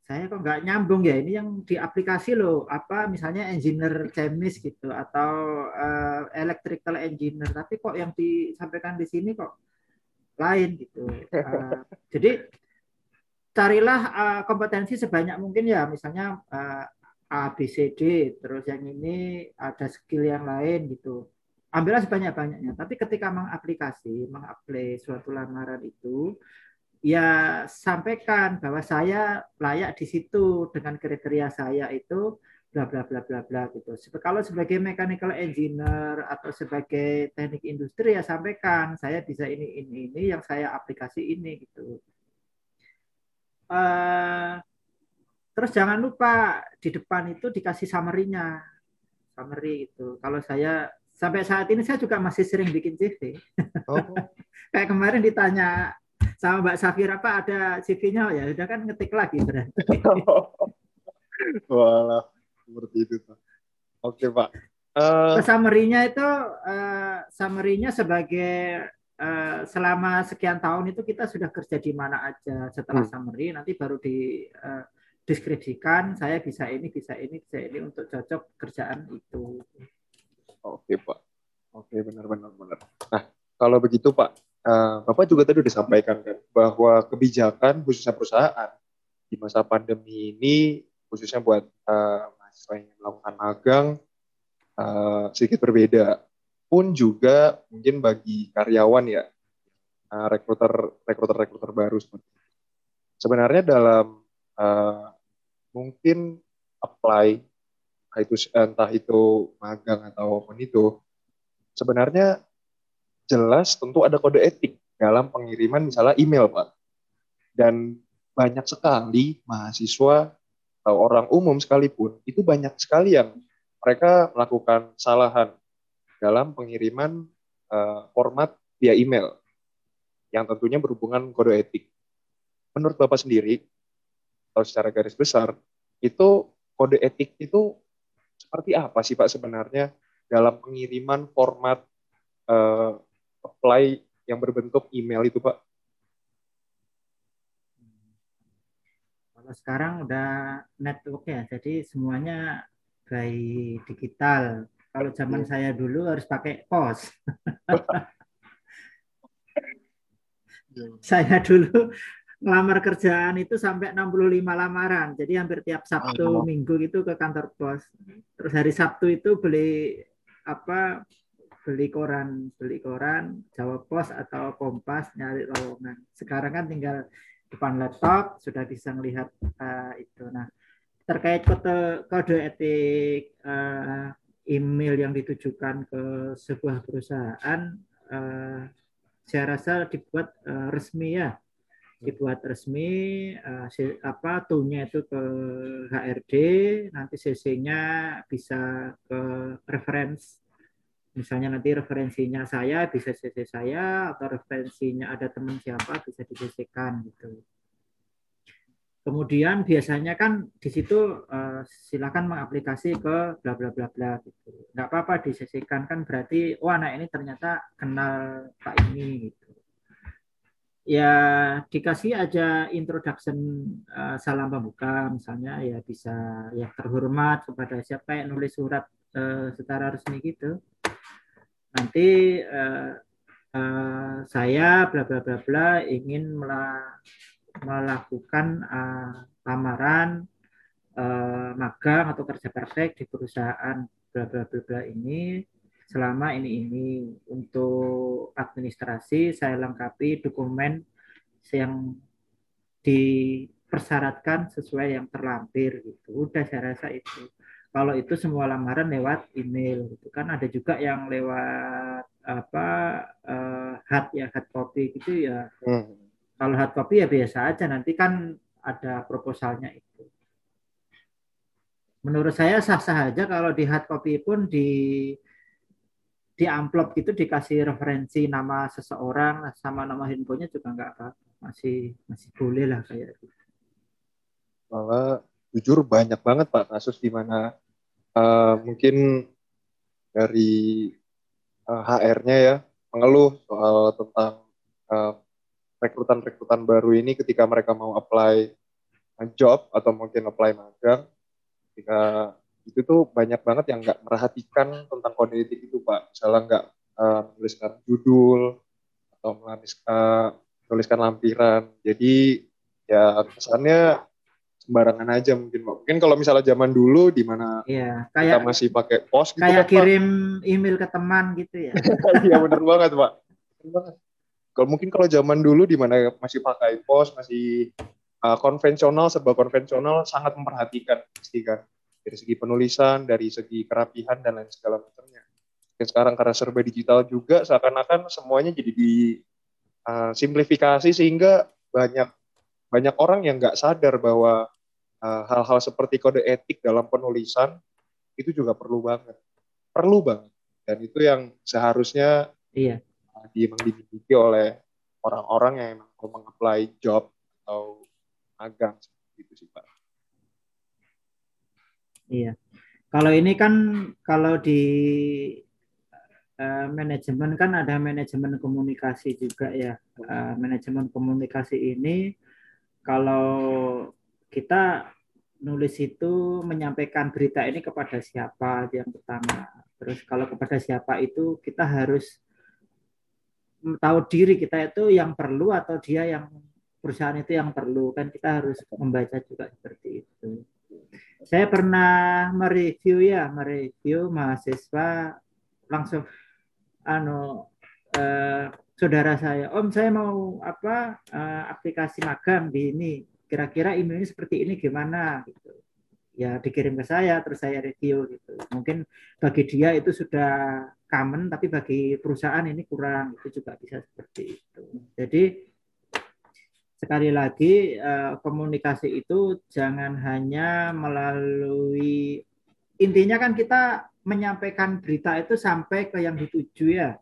Speaker 2: saya kok nggak nyambung ya ini yang di aplikasi loh apa misalnya engineer chemist gitu atau uh, electrical engineer tapi kok yang disampaikan di sini kok lain gitu. Uh, jadi carilah uh, kompetensi sebanyak mungkin ya misalnya uh, A B C D terus yang ini ada skill yang lain gitu ambillah sebanyak-banyaknya tapi ketika mengaplikasi mengapply suatu lamaran itu ya sampaikan bahwa saya layak di situ dengan kriteria saya itu bla bla bla bla bla gitu. Kalau sebagai mechanical engineer atau sebagai teknik industri ya sampaikan saya bisa ini ini ini yang saya aplikasi ini gitu. Uh, terus jangan lupa di depan itu dikasih summary-nya. Summary itu. Kalau saya sampai saat ini saya juga masih sering bikin CV. Oh. Kayak kemarin ditanya sama Mbak Safira apa ada CV-nya ya sudah kan ngetik lagi berarti.
Speaker 1: Walah, seperti itu. Oke Pak.
Speaker 2: Uh... Summary-nya itu uh, summary-nya sebagai Eh, selama sekian tahun itu kita sudah kerja di mana aja setelah hmm. summary nanti baru di uh, deskripsikan saya bisa ini bisa ini bisa ini untuk cocok kerjaan itu.
Speaker 1: Oke pak, oke benar benar benar. Nah kalau begitu pak, uh, bapak juga tadi sudah sampaikan kan bahwa kebijakan khususnya perusahaan di masa pandemi ini khususnya buat uh, mahasiswa yang melakukan magang uh, sedikit berbeda pun juga mungkin bagi karyawan ya uh, rekruter rekruter rekruter baru seperti itu. Sebenarnya dalam uh, mungkin apply itu entah itu magang atau apa pun itu sebenarnya jelas tentu ada kode etik dalam pengiriman misalnya email pak dan banyak sekali mahasiswa atau orang umum sekalipun itu banyak sekali yang mereka melakukan kesalahan dalam pengiriman uh, format via email yang tentunya berhubungan kode etik. Menurut Bapak sendiri, atau secara garis besar, itu kode etik itu seperti apa sih Pak sebenarnya dalam pengiriman format uh, apply yang berbentuk email itu Pak?
Speaker 2: Kalau sekarang udah network ya, jadi semuanya by digital. Kalau zaman iya. saya dulu harus pakai pos. Iya. saya dulu ngelamar kerjaan itu sampai 65 lamaran. Jadi hampir tiap Sabtu oh. Minggu itu ke kantor pos. Terus hari Sabtu itu beli apa beli koran, beli koran, Jawa Pos atau Kompas nyari lowongan. Sekarang kan tinggal depan laptop sudah bisa melihat uh, itu. Nah, terkait kode kode etik uh, email yang ditujukan ke sebuah perusahaan uh, saya rasa dibuat uh, resmi ya. Dibuat resmi uh, apa tunya itu ke HRD nanti CC-nya bisa ke reference. Misalnya nanti referensinya saya bisa CC saya atau referensinya ada teman siapa bisa di kan gitu kemudian biasanya kan di situ uh, silakan mengaplikasi ke bla bla bla bla gitu. Nggak apa-apa disesikan kan berarti oh anak ini ternyata kenal pak ini gitu. Ya dikasih aja introduction uh, salam pembuka misalnya ya bisa ya terhormat kepada siapa yang nulis surat uh, secara resmi gitu. Nanti saya bla bla bla bla ingin melakukan uh, lamaran uh, magang atau kerja praktek di perusahaan bla bla bla bla ini selama ini ini. Untuk administrasi saya lengkapi dokumen yang dipersyaratkan sesuai yang terlampir gitu. Udah saya rasa itu. Kalau itu semua lamaran lewat email gitu. Kan ada juga yang lewat apa uh, hard ya hard copy gitu ya. Hmm. Kalau hard copy ya biasa aja nanti kan ada proposalnya itu menurut saya sah-sah aja kalau di hard copy pun di di amplop gitu dikasih referensi nama seseorang sama nama handphonenya juga nggak apa masih masih boleh lah kayak gitu.
Speaker 1: Malah jujur banyak banget pak kasus di mana uh, mungkin dari uh, eh, HR-nya ya mengeluh soal tentang uh, rekrutan-rekrutan baru ini ketika mereka mau apply job atau mungkin apply magang ketika itu tuh banyak banget yang nggak merhatikan tentang kognitif itu pak. Misalnya nggak uh, menuliskan judul atau uh, menuliskan lampiran. Jadi ya kesannya sembarangan aja mungkin pak. Mungkin kalau misalnya zaman dulu di mana
Speaker 2: iya, kayak,
Speaker 1: kita masih pakai pos
Speaker 2: gitu kayak kan, kirim pak. email ke teman gitu ya.
Speaker 1: Iya benar banget pak kalau mungkin kalau zaman dulu di mana masih pakai pos masih uh, konvensional serba konvensional sangat memperhatikan pasti kan dari segi penulisan, dari segi kerapihan dan lain segala macamnya. Dan sekarang karena serba digital juga seakan-akan semuanya jadi di uh, simplifikasi sehingga banyak banyak orang yang nggak sadar bahwa uh, hal-hal uh, seperti kode etik dalam penulisan itu juga perlu banget, perlu banget. Dan itu yang seharusnya
Speaker 2: iya.
Speaker 1: Uh, dimiliki oleh orang-orang yang mau mengapply job atau magang gitu sih pak.
Speaker 2: Iya. Kalau ini kan kalau di uh, manajemen kan ada manajemen komunikasi juga ya. Uh, manajemen komunikasi ini kalau kita nulis itu menyampaikan berita ini kepada siapa yang pertama. Terus kalau kepada siapa itu kita harus tahu diri kita itu yang perlu atau dia yang perusahaan itu yang perlu. Kan kita harus membaca juga seperti itu. Saya pernah mereview ya, mereview mahasiswa langsung anu eh, saudara saya, Om saya mau apa eh, aplikasi magang di ini, kira-kira emailnya seperti ini gimana? Gitu. Ya dikirim ke saya terus saya review gitu. Mungkin bagi dia itu sudah common tapi bagi perusahaan ini kurang itu juga bisa seperti itu. Jadi sekali lagi eh, komunikasi itu jangan hanya melalui intinya kan kita menyampaikan berita itu sampai ke yang dituju ya.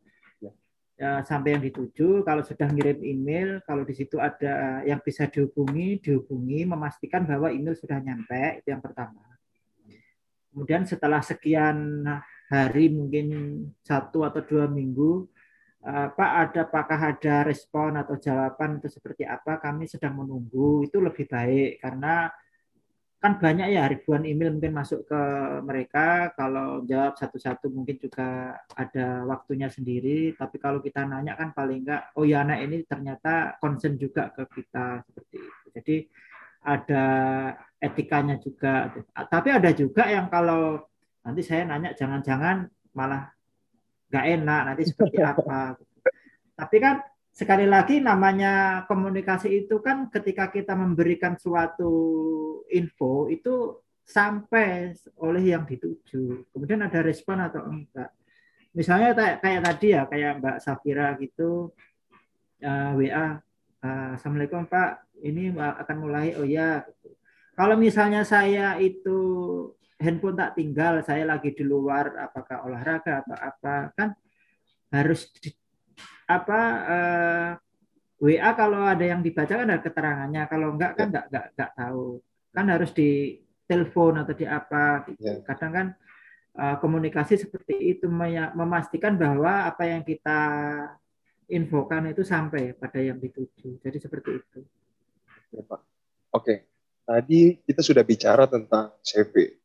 Speaker 2: Ya. sampai yang dituju kalau sudah ngirim email kalau di situ ada yang bisa dihubungi dihubungi memastikan bahwa email sudah nyampe itu yang pertama kemudian setelah sekian hari mungkin satu atau dua minggu apa ada apakah ada respon atau jawaban itu seperti apa kami sedang menunggu itu lebih baik karena kan banyak ya ribuan email mungkin masuk ke mereka. Kalau jawab satu-satu mungkin juga ada waktunya sendiri. Tapi kalau kita nanya kan paling enggak oh ya anak ini ternyata concern juga ke kita seperti itu. Jadi ada etikanya juga. Tapi ada juga yang kalau nanti saya nanya jangan-jangan malah nggak enak nanti seperti apa? Tapi kan sekali lagi namanya komunikasi itu kan ketika kita memberikan suatu info itu sampai oleh yang dituju. Kemudian ada respon atau enggak. Misalnya kayak, tadi ya kayak Mbak Safira gitu uh, eh, WA uh, Assalamualaikum Pak, ini akan mulai, oh ya. Kalau misalnya saya itu handphone tak tinggal, saya lagi di luar, apakah olahraga atau apa, kan harus apa uh, eh, WA kalau ada yang dibaca kan ada keterangannya, kalau enggak kan enggak enggak, enggak tahu, kan harus di telepon atau di apa. Gitu. Ya. Kadang kan uh, komunikasi seperti itu memastikan bahwa apa yang kita infokan itu sampai pada yang dituju. Jadi seperti itu.
Speaker 1: Ya, Pak. Oke, tadi kita sudah bicara tentang CV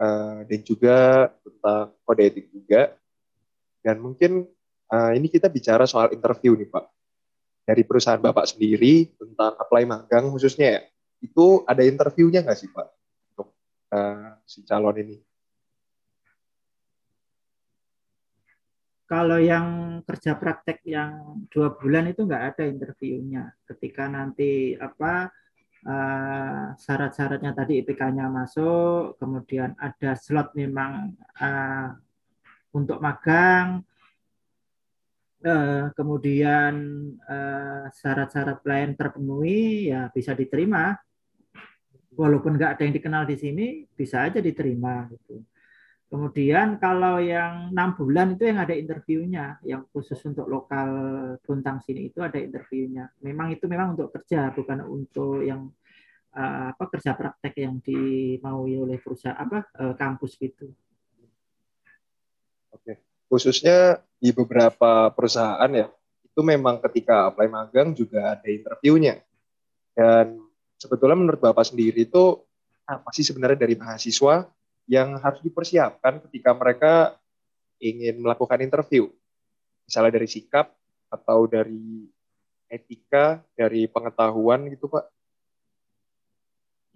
Speaker 1: uh, dan juga tentang kode etik juga. Dan mungkin uh, ini kita bicara soal interview nih Pak. Dari perusahaan Bapak sendiri tentang apply magang khususnya ya, itu ada interviewnya nggak sih Pak untuk uh, si calon ini?
Speaker 2: kalau yang kerja praktek yang dua bulan itu nggak ada interviewnya. Ketika nanti apa uh, syarat-syaratnya tadi IPK-nya masuk, kemudian ada slot memang uh, untuk magang, uh, kemudian syarat-syarat lain terpenuhi, ya bisa diterima. Walaupun nggak ada yang dikenal di sini, bisa aja diterima gitu. Kemudian kalau yang enam bulan itu yang ada interviewnya, yang khusus untuk lokal Buntang sini itu ada interviewnya. Memang itu memang untuk kerja, bukan untuk yang uh, apa kerja praktek yang dimaui oleh perusahaan apa kampus gitu.
Speaker 1: Oke, khususnya di beberapa perusahaan ya, itu memang ketika apply magang juga ada interviewnya. Dan sebetulnya menurut Bapak sendiri itu apa sih sebenarnya dari mahasiswa yang harus dipersiapkan ketika mereka ingin melakukan interview. Misalnya dari sikap atau dari etika, dari pengetahuan gitu Pak?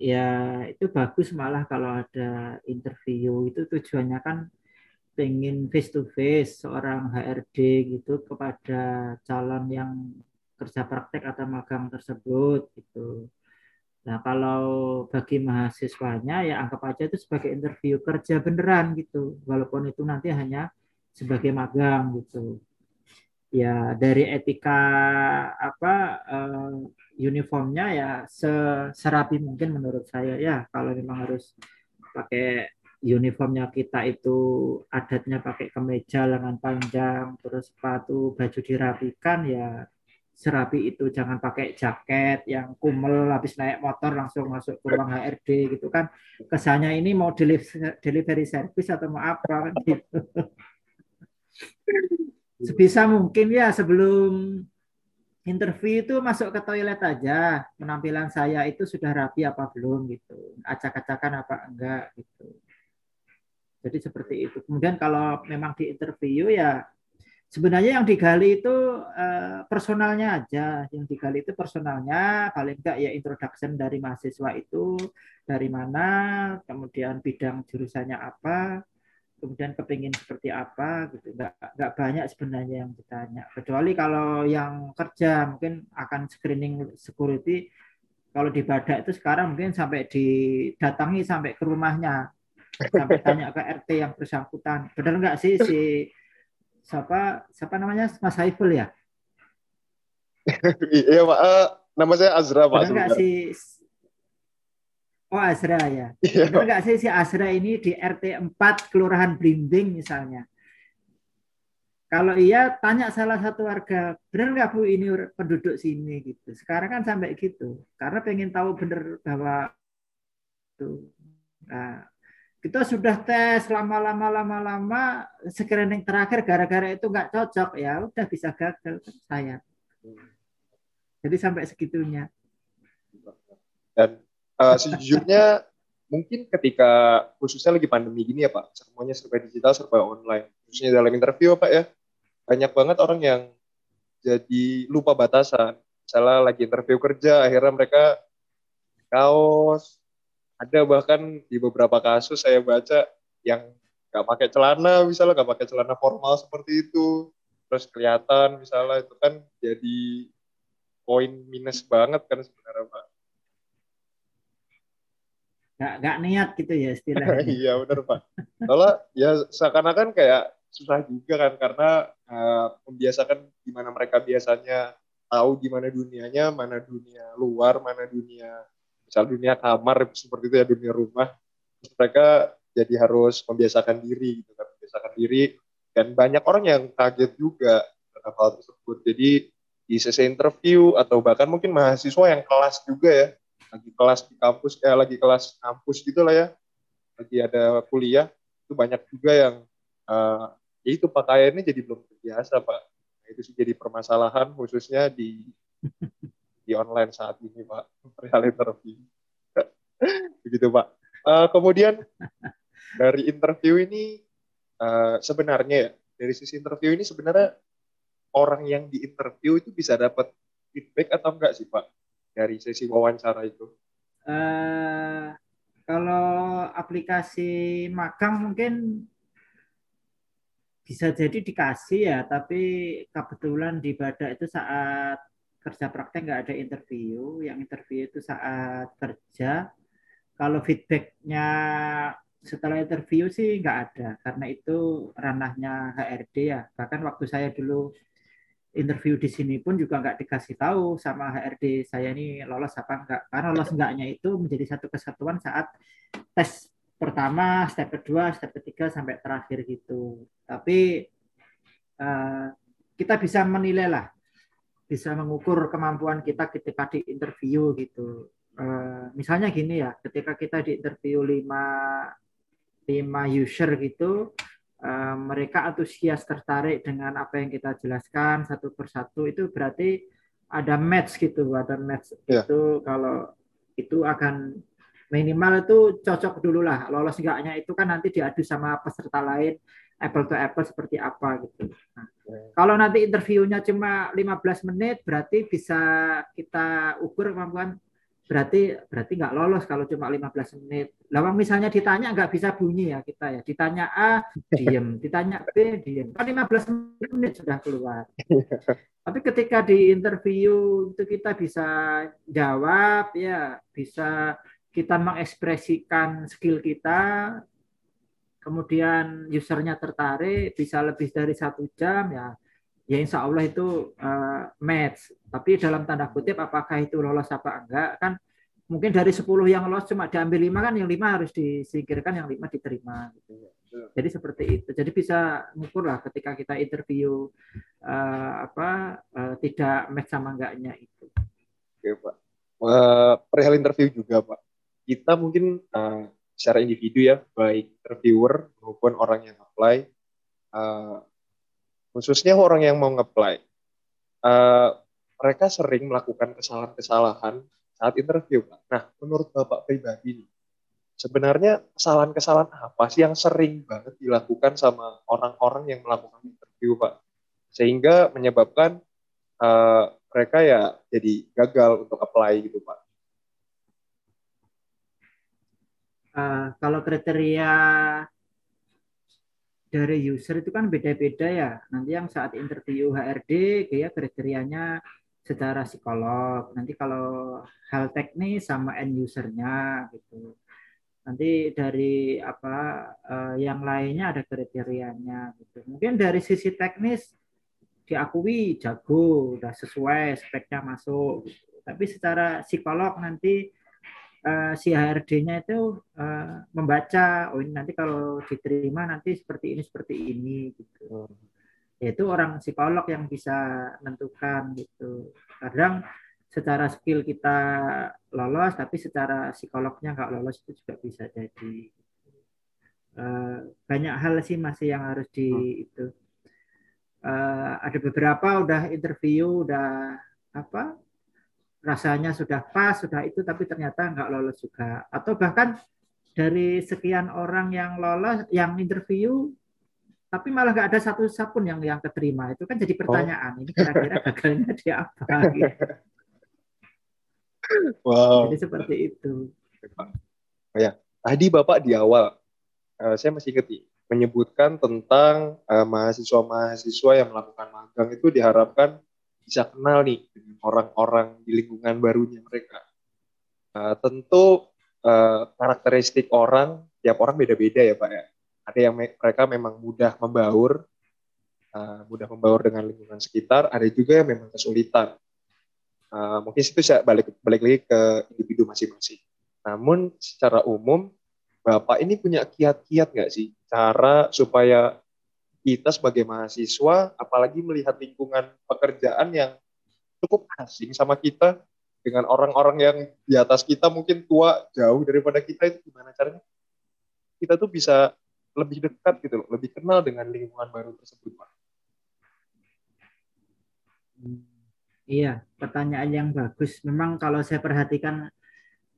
Speaker 2: Ya itu bagus malah kalau ada interview itu tujuannya kan pengen face to face seorang HRD gitu kepada calon yang kerja praktek atau magang tersebut gitu. Nah, kalau bagi mahasiswanya ya anggap aja itu sebagai interview kerja beneran gitu, walaupun itu nanti hanya sebagai magang gitu. Ya dari etika apa uh, uniformnya ya serapi mungkin menurut saya ya kalau memang harus pakai uniformnya kita itu adatnya pakai kemeja lengan panjang terus sepatu baju dirapikan ya serapi itu. Jangan pakai jaket yang kumel habis naik motor langsung masuk ke ruang HRD gitu kan. Kesannya ini mau delivery service atau mau apa kan gitu. Sebisa mungkin ya sebelum interview itu masuk ke toilet aja. Penampilan saya itu sudah rapi apa belum gitu. Acak-acakan apa enggak gitu jadi seperti itu. Kemudian kalau memang di interview ya sebenarnya yang digali itu uh, personalnya aja. Yang digali itu personalnya paling enggak ya introduction dari mahasiswa itu dari mana kemudian bidang jurusannya apa kemudian kepingin seperti apa gitu. Enggak enggak banyak sebenarnya yang ditanya. Kecuali kalau yang kerja mungkin akan screening security. Kalau di Badak itu sekarang mungkin sampai didatangi sampai ke rumahnya sampai tanya ke RT yang bersangkutan benar enggak sih si siapa siapa namanya Mas Haiful ya?
Speaker 1: Iya Pak, uh, nama saya Azra Pak.
Speaker 2: Benar nggak sih? Oh Azra ya. Iya. Benar nggak sih si Azra ini di RT 4 Kelurahan Blimbing misalnya? Kalau iya, tanya salah satu warga, benar nggak Bu ini penduduk sini gitu. Sekarang kan sampai gitu, karena pengen tahu benar bahwa itu. Nah, kita sudah tes lama-lama lama-lama screening terakhir gara-gara itu nggak cocok. Ya udah bisa gagal saya jadi sampai segitunya.
Speaker 1: Dan uh, sejujurnya mungkin ketika khususnya lagi pandemi gini ya pak semuanya serba digital serba online. Khususnya dalam interview pak ya. Banyak banget orang yang jadi lupa batasan. Misalnya lagi interview kerja akhirnya mereka kaos ada bahkan di beberapa kasus saya baca yang nggak pakai celana misalnya nggak pakai celana formal seperti itu. Terus kelihatan misalnya itu kan jadi poin minus banget kan sebenarnya pak.
Speaker 2: Nggak nggak niat gitu ya istilahnya.
Speaker 1: Iya benar pak. Kalau ya seakan-akan kayak susah juga kan karena uh, membiasakan gimana mereka biasanya tahu gimana dunianya, mana dunia luar, mana dunia misal dunia kamar seperti itu ya dunia rumah. Mereka jadi harus membiasakan diri gitu kan, membiasakan diri dan banyak orang yang kaget juga terhadap hal tersebut. Jadi di sesi interview atau bahkan mungkin mahasiswa yang kelas juga ya, lagi kelas di kampus, eh lagi kelas kampus gitu lah ya, lagi ada kuliah, itu banyak juga yang uh, ya itu pakaiannya jadi belum terbiasa pak itu sih jadi permasalahan khususnya di di online saat ini pak. Real interview. Begitu pak. Uh, kemudian dari interview ini uh, sebenarnya ya dari sisi interview ini sebenarnya orang yang di interview itu bisa dapat feedback atau enggak sih pak? Dari sesi wawancara itu. Uh,
Speaker 2: kalau aplikasi magang mungkin bisa jadi dikasih ya, tapi kebetulan di Badak itu saat kerja praktek nggak ada interview, yang interview itu saat kerja. Kalau feedbacknya setelah interview sih nggak ada, karena itu ranahnya HRD ya. Bahkan waktu saya dulu interview di sini pun juga nggak dikasih tahu sama HRD saya ini lolos apa enggak. Karena lolos enggaknya itu menjadi satu kesatuan saat tes pertama, step kedua, step ketiga sampai terakhir gitu. Tapi uh, kita bisa menilai lah, bisa mengukur kemampuan kita ketika di interview gitu. Uh, misalnya gini ya, ketika kita di interview lima lima user gitu, uh, mereka antusias tertarik dengan apa yang kita jelaskan satu persatu itu berarti ada match gitu, ada match yeah. itu kalau itu akan minimal itu cocok dulu lah lolos enggaknya itu kan nanti diadu sama peserta lain apple to apple seperti apa gitu. Nah, kalau nanti interviewnya cuma 15 menit berarti bisa kita ukur kemampuan berarti berarti nggak lolos kalau cuma 15 menit. Lawang misalnya ditanya nggak bisa bunyi ya kita ya. Ditanya A diem, ditanya B diem. Kan 15 menit sudah keluar. Tapi ketika di interview itu kita bisa jawab ya, bisa kita mengekspresikan skill kita, kemudian usernya tertarik, bisa lebih dari satu jam, ya, ya insya Allah itu uh, match. Tapi dalam tanda kutip, apakah itu lolos apa enggak, kan mungkin dari 10 yang lolos cuma diambil lima kan, yang lima harus disingkirkan, yang lima diterima. Gitu. Jadi seperti itu. Jadi bisa ngukur lah ketika kita interview uh, apa uh, tidak match sama enggaknya itu.
Speaker 1: Oke Pak. Uh, perihal interview juga Pak kita mungkin uh, secara individu ya, baik interviewer maupun orang yang apply, uh, khususnya orang yang mau nge-apply, uh, mereka sering melakukan kesalahan-kesalahan saat interview. Nah, menurut Bapak pribadi sebenarnya kesalahan-kesalahan apa sih yang sering banget dilakukan sama orang-orang yang melakukan interview, Pak? Sehingga menyebabkan uh, mereka ya jadi gagal untuk apply gitu, Pak.
Speaker 2: Uh, kalau kriteria dari user itu kan beda-beda ya. Nanti yang saat interview HRD kayak kriterianya secara psikolog. Nanti kalau hal teknis sama end usernya gitu. Nanti dari apa uh, yang lainnya ada kriterianya gitu. Mungkin dari sisi teknis diakui jago, udah sesuai speknya masuk. Gitu. Tapi secara psikolog nanti uh, si HRD-nya itu uh, membaca oh ini nanti kalau diterima nanti seperti ini seperti ini gitu. Itu orang psikolog yang bisa menentukan gitu. Kadang secara skill kita lolos tapi secara psikolognya nggak lolos itu juga bisa jadi uh, banyak hal sih masih yang harus di hmm. itu. Uh, ada beberapa udah interview udah apa rasanya sudah pas, sudah itu, tapi ternyata nggak lolos juga. Atau bahkan dari sekian orang yang lolos, yang interview, tapi malah nggak ada satu pun yang yang keterima. Itu kan jadi pertanyaan. Oh. Ini kira-kira gagalnya dia apa? Gitu. Wow. Jadi seperti itu.
Speaker 1: Oh ya, tadi Bapak di awal, uh, saya masih ingat menyebutkan tentang uh, mahasiswa-mahasiswa yang melakukan magang itu diharapkan bisa kenal nih dengan orang-orang di lingkungan barunya mereka. Uh, tentu uh, karakteristik orang, tiap orang beda-beda ya Pak ya. Ada yang me mereka memang mudah membaur, uh, mudah membaur dengan lingkungan sekitar, ada juga yang memang kesulitan. uh, mungkin itu saya balik balik lagi ke individu masing-masing. Namun secara umum Bapak ini punya kiat-kiat nggak sih cara supaya kita sebagai mahasiswa, apalagi melihat lingkungan pekerjaan yang cukup asing sama kita, dengan orang-orang yang di atas kita mungkin tua jauh daripada kita itu gimana caranya kita tuh bisa lebih dekat gitu loh, lebih kenal dengan lingkungan baru tersebut Pak.
Speaker 2: Iya, pertanyaan yang bagus. Memang kalau saya perhatikan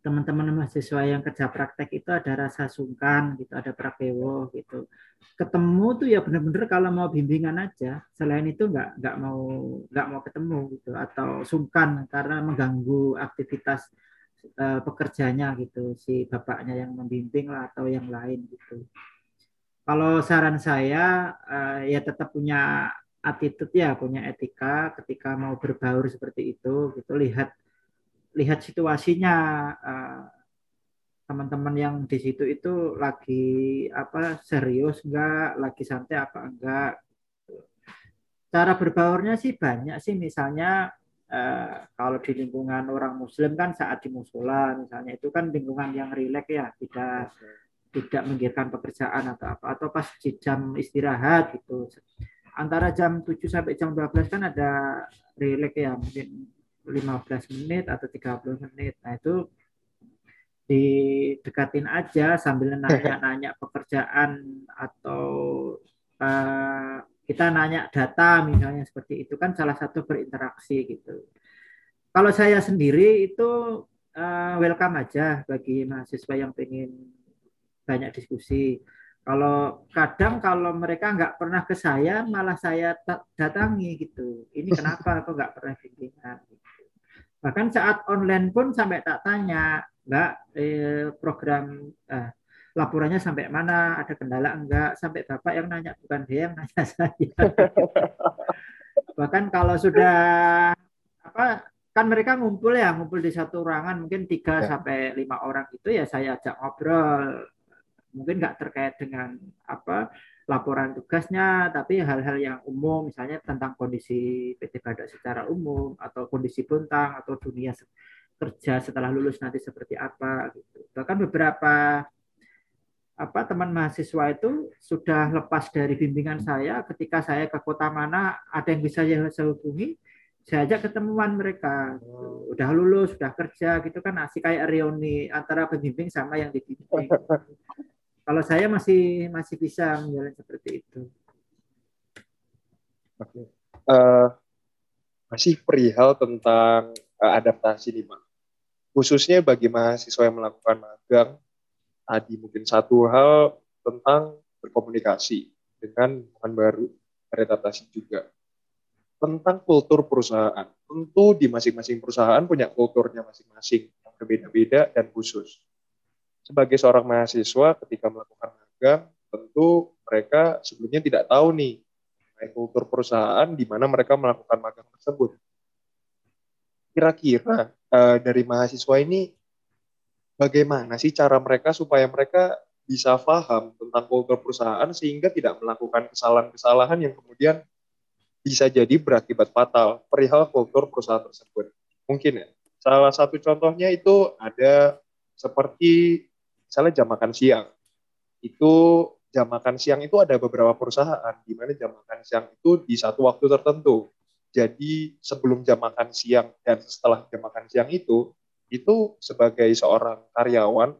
Speaker 2: teman-teman mahasiswa yang kerja praktek itu ada rasa sungkan gitu, ada prakewo gitu. Ketemu tuh ya benar-benar kalau mau bimbingan aja. Selain itu nggak nggak mau nggak mau ketemu gitu atau sungkan karena mengganggu aktivitas uh, pekerjanya gitu si bapaknya yang membimbing lah atau yang lain gitu. Kalau saran saya uh, ya tetap punya attitude ya, punya etika ketika mau berbaur seperti itu gitu lihat lihat situasinya uh, teman-teman yang di situ itu lagi apa serius enggak, lagi santai apa enggak. Cara berbaurnya sih banyak sih misalnya uh, kalau di lingkungan orang muslim kan saat di musola misalnya itu kan lingkungan yang rileks ya, tidak tidak menggirkan pekerjaan atau apa atau pas di jam istirahat gitu. Antara jam 7 sampai jam 12 kan ada rileks ya, mungkin 15 menit atau 30 menit. Nah, itu didekatin aja sambil nanya-nanya pekerjaan atau uh, kita nanya data misalnya seperti itu kan salah satu berinteraksi gitu. Kalau saya sendiri itu uh, welcome aja bagi mahasiswa yang ingin banyak diskusi. Kalau kadang kalau mereka nggak pernah ke saya, malah saya datangi gitu. Ini kenapa kok nggak pernah bimbingan? Bahkan saat online pun sampai tak tanya, Mbak, eh, program eh, laporannya sampai mana, ada kendala enggak, sampai Bapak yang nanya, bukan dia yang nanya saya. Bahkan kalau sudah apa kan mereka ngumpul ya, ngumpul di satu ruangan mungkin tiga ya. sampai lima orang itu ya saya ajak ngobrol mungkin nggak terkait dengan apa laporan tugasnya, tapi hal-hal yang umum, misalnya tentang kondisi PT Badak secara umum atau kondisi Bontang atau dunia kerja setelah lulus nanti seperti apa gitu. Bahkan beberapa apa teman mahasiswa itu sudah lepas dari bimbingan saya ketika saya ke kota mana ada yang bisa saya hubungi saya ajak ketemuan mereka udah lulus sudah kerja gitu kan asik kayak reuni antara pembimbing sama yang dibimbing kalau saya masih masih bisa menjalani seperti itu.
Speaker 1: Oke. Uh, masih perihal tentang uh, adaptasi nih, Pak. Khususnya bagi mahasiswa yang melakukan magang, tadi mungkin satu hal tentang berkomunikasi dengan lingkungan baru, beradaptasi juga. Tentang kultur perusahaan. Tentu di masing-masing perusahaan punya kulturnya masing-masing yang berbeda-beda dan khusus sebagai seorang mahasiswa ketika melakukan magang, tentu mereka sebelumnya tidak tahu nih kultur perusahaan di mana mereka melakukan magang tersebut. Kira-kira uh, dari mahasiswa ini bagaimana sih cara mereka supaya mereka bisa paham tentang kultur perusahaan sehingga tidak melakukan kesalahan-kesalahan yang kemudian bisa jadi berakibat fatal perihal kultur perusahaan tersebut. Mungkin ya. Salah satu contohnya itu ada seperti misalnya jam makan siang. Itu jam makan siang itu ada beberapa perusahaan di mana jam makan siang itu di satu waktu tertentu. Jadi sebelum jam makan siang dan setelah jam makan siang itu, itu sebagai seorang karyawan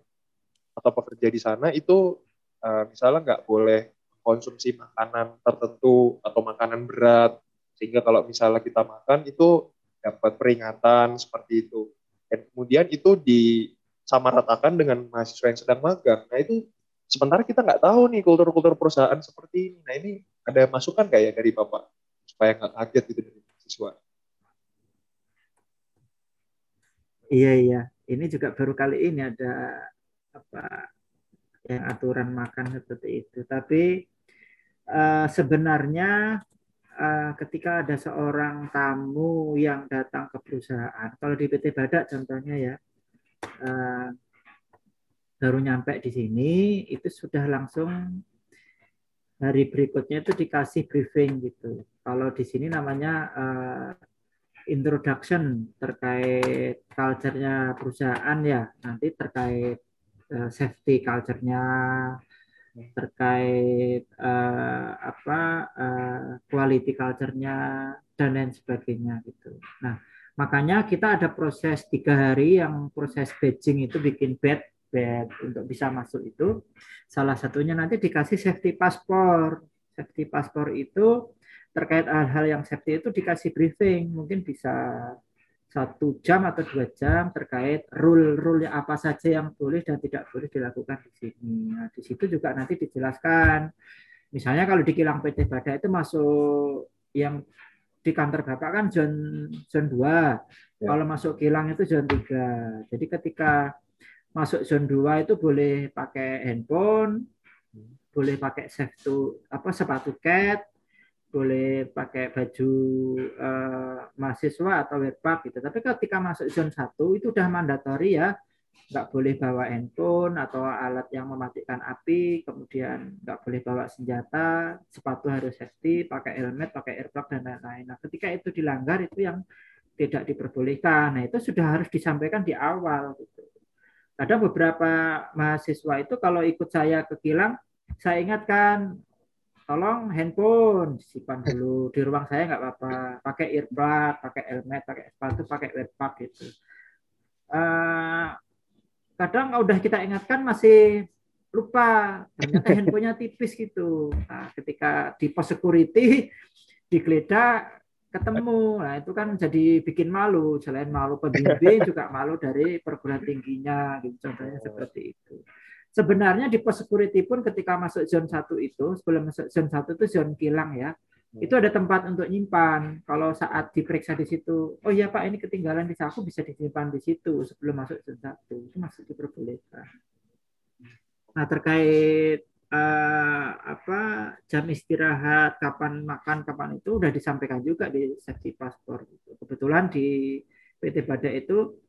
Speaker 1: atau pekerja di sana itu uh, misalnya nggak boleh konsumsi makanan tertentu atau makanan berat sehingga kalau misalnya kita makan itu dapat peringatan seperti itu dan kemudian itu di sama ratakan dengan mahasiswa yang sedang magang. Nah itu sementara kita nggak tahu nih kultur-kultur perusahaan seperti ini. Nah ini ada masukan kayak ya dari Bapak supaya nggak kaget gitu dari mahasiswa.
Speaker 2: Iya iya, ini juga baru kali ini ada apa yang aturan makan seperti itu. Tapi uh, sebenarnya uh, ketika ada seorang tamu yang datang ke perusahaan, kalau di PT Badak contohnya ya, uh, baru nyampe di sini itu sudah langsung hari berikutnya itu dikasih briefing gitu. Kalau di sini namanya uh, introduction terkait culture-nya perusahaan ya, nanti terkait uh, safety culture-nya, terkait uh, apa uh, quality culture-nya dan lain sebagainya gitu. Nah, makanya kita ada proses tiga hari yang proses badging itu bikin bed bed untuk bisa masuk itu. Salah satunya nanti dikasih safety passport. Safety passport itu terkait hal-hal yang safety itu dikasih briefing, mungkin bisa satu jam atau dua jam terkait rule-rule apa saja yang boleh dan tidak boleh dilakukan di sini. Nah, di situ juga nanti dijelaskan. Misalnya kalau di kilang PT Bada itu masuk yang di kantor Bapak kan zone zone 2. Ya. Kalau masuk kilang itu zone 3. Jadi ketika masuk zone 2 itu boleh pakai handphone, hmm. boleh pakai safety apa sepatu cat, boleh pakai baju uh, mahasiswa atau webpack gitu. Tapi ketika masuk zone 1 itu udah mandatori ya, nggak boleh bawa handphone atau alat yang mematikan api, kemudian nggak boleh bawa senjata, sepatu harus safety, pakai helmet, pakai airplug dan lain-lain. Nah, ketika itu dilanggar itu yang tidak diperbolehkan. Nah, itu sudah harus disampaikan di awal gitu. Ada beberapa mahasiswa itu kalau ikut saya ke kilang, saya ingatkan tolong handphone disimpan dulu di ruang saya nggak apa-apa pakai earbud pakai helmet pakai sepatu pakai webpack gitu uh, kadang udah kita ingatkan masih lupa ternyata handphonenya tipis gitu. Nah, ketika di pos security digeledah ketemu. Nah itu kan jadi bikin malu. Selain malu pembimbing juga malu dari perguruan tingginya gitu. Contohnya seperti itu. Sebenarnya di pos security pun ketika masuk zone 1 itu, sebelum masuk zone 1 itu zone kilang ya. Itu ada tempat untuk nyimpan. Kalau saat diperiksa di situ, oh iya Pak ini ketinggalan di saku bisa disimpan di situ sebelum masuk zone 1. Itu masih diperbolehkan. Nah terkait uh, apa jam istirahat, kapan makan, kapan itu udah disampaikan juga di seksi paspor. Kebetulan di PT Badai itu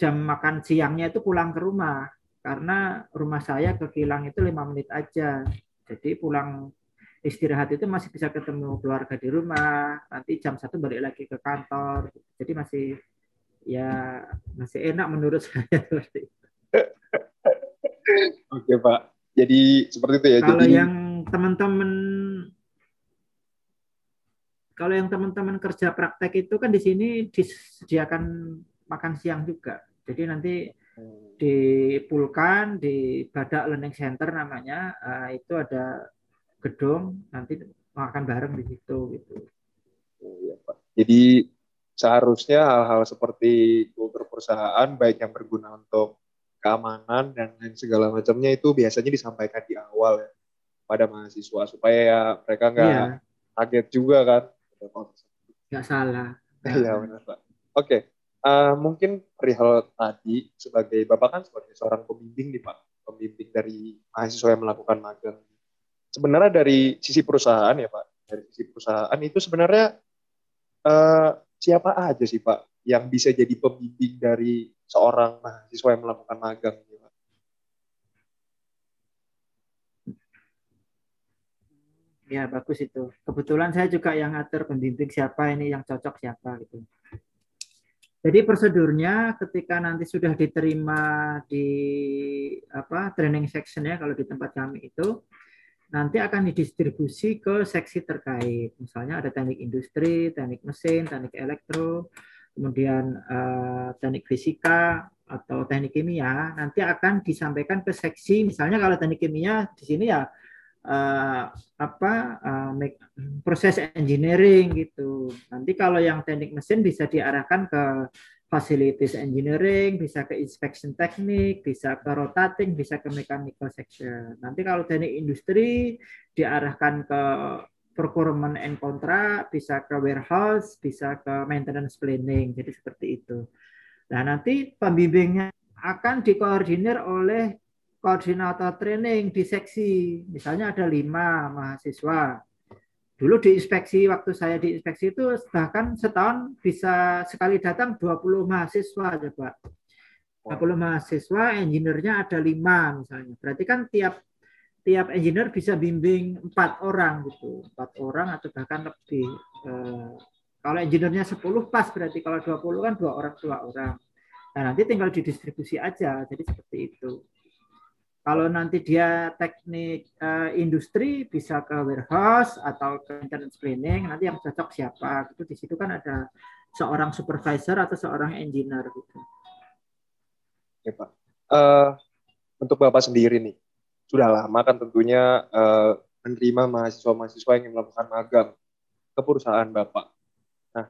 Speaker 2: jam makan siangnya itu pulang ke rumah karena rumah saya ke kilang itu lima menit aja. Jadi pulang istirahat itu masih bisa ketemu keluarga di rumah. Nanti jam satu balik lagi ke kantor. Jadi masih ya masih enak menurut saya seperti itu.
Speaker 1: Oke Pak. Jadi seperti itu ya.
Speaker 2: Kalau
Speaker 1: Jadi...
Speaker 2: yang teman-teman kalau yang teman-teman kerja praktek itu kan di sini disediakan makan siang juga. Jadi nanti di Pulkan di Badak Learning Center namanya uh, itu ada gedung nanti makan bareng di situ gitu.
Speaker 1: Oh, iya, Pak. Jadi seharusnya hal-hal seperti kultur perusahaan baik yang berguna untuk keamanan dan lain segala macamnya itu biasanya disampaikan di awal ya pada mahasiswa supaya ya mereka nggak iya. kaget juga kan.
Speaker 2: Nggak salah.
Speaker 1: Iya benar Pak. Oke, Uh, mungkin perihal tadi sebagai bapak kan sebagai seorang pembimbing nih pak, pembimbing dari mahasiswa yang melakukan magang. Sebenarnya dari sisi perusahaan ya pak, dari sisi perusahaan itu sebenarnya uh, siapa aja sih pak yang bisa jadi pembimbing dari seorang mahasiswa yang melakukan magang?
Speaker 2: Ya bagus itu. Kebetulan saya juga yang ngatur pembimbing siapa ini yang cocok siapa gitu. Jadi prosedurnya ketika nanti sudah diterima di apa training section ya kalau di tempat kami itu nanti akan didistribusi ke seksi terkait. Misalnya ada teknik industri, teknik mesin, teknik elektro, kemudian uh, teknik fisika atau teknik kimia. Nanti akan disampaikan ke seksi. Misalnya kalau teknik kimia di sini ya uh, apa make, proses engineering gitu. Nanti kalau yang teknik mesin bisa diarahkan ke facilities engineering, bisa ke inspection teknik, bisa ke rotating, bisa ke mechanical section. Nanti kalau teknik industri diarahkan ke procurement and contract, bisa ke warehouse, bisa ke maintenance planning. Jadi seperti itu. Nah, nanti pembimbingnya akan dikoordinir oleh koordinator training di seksi. Misalnya ada lima mahasiswa. Dulu di inspeksi, waktu saya di inspeksi itu bahkan setahun bisa sekali datang 20 mahasiswa coba. 20 mahasiswa, engineer-nya ada lima misalnya. Berarti kan tiap tiap engineer bisa bimbing empat orang gitu, empat orang atau bahkan lebih. Eh, Kalau engineer-nya 10 pas berarti kalau 20 kan dua orang dua orang. Nah, nanti tinggal didistribusi aja. Jadi seperti itu. Kalau nanti dia teknik uh, industri bisa ke warehouse atau ke maintenance planning, nanti yang cocok siapa? Itu di situ kan ada seorang supervisor atau seorang engineer gitu.
Speaker 1: Oke, Pak. Uh, untuk Bapak sendiri nih, sudah lama kan tentunya uh, menerima mahasiswa-mahasiswa yang melakukan magang ke perusahaan Bapak. Nah,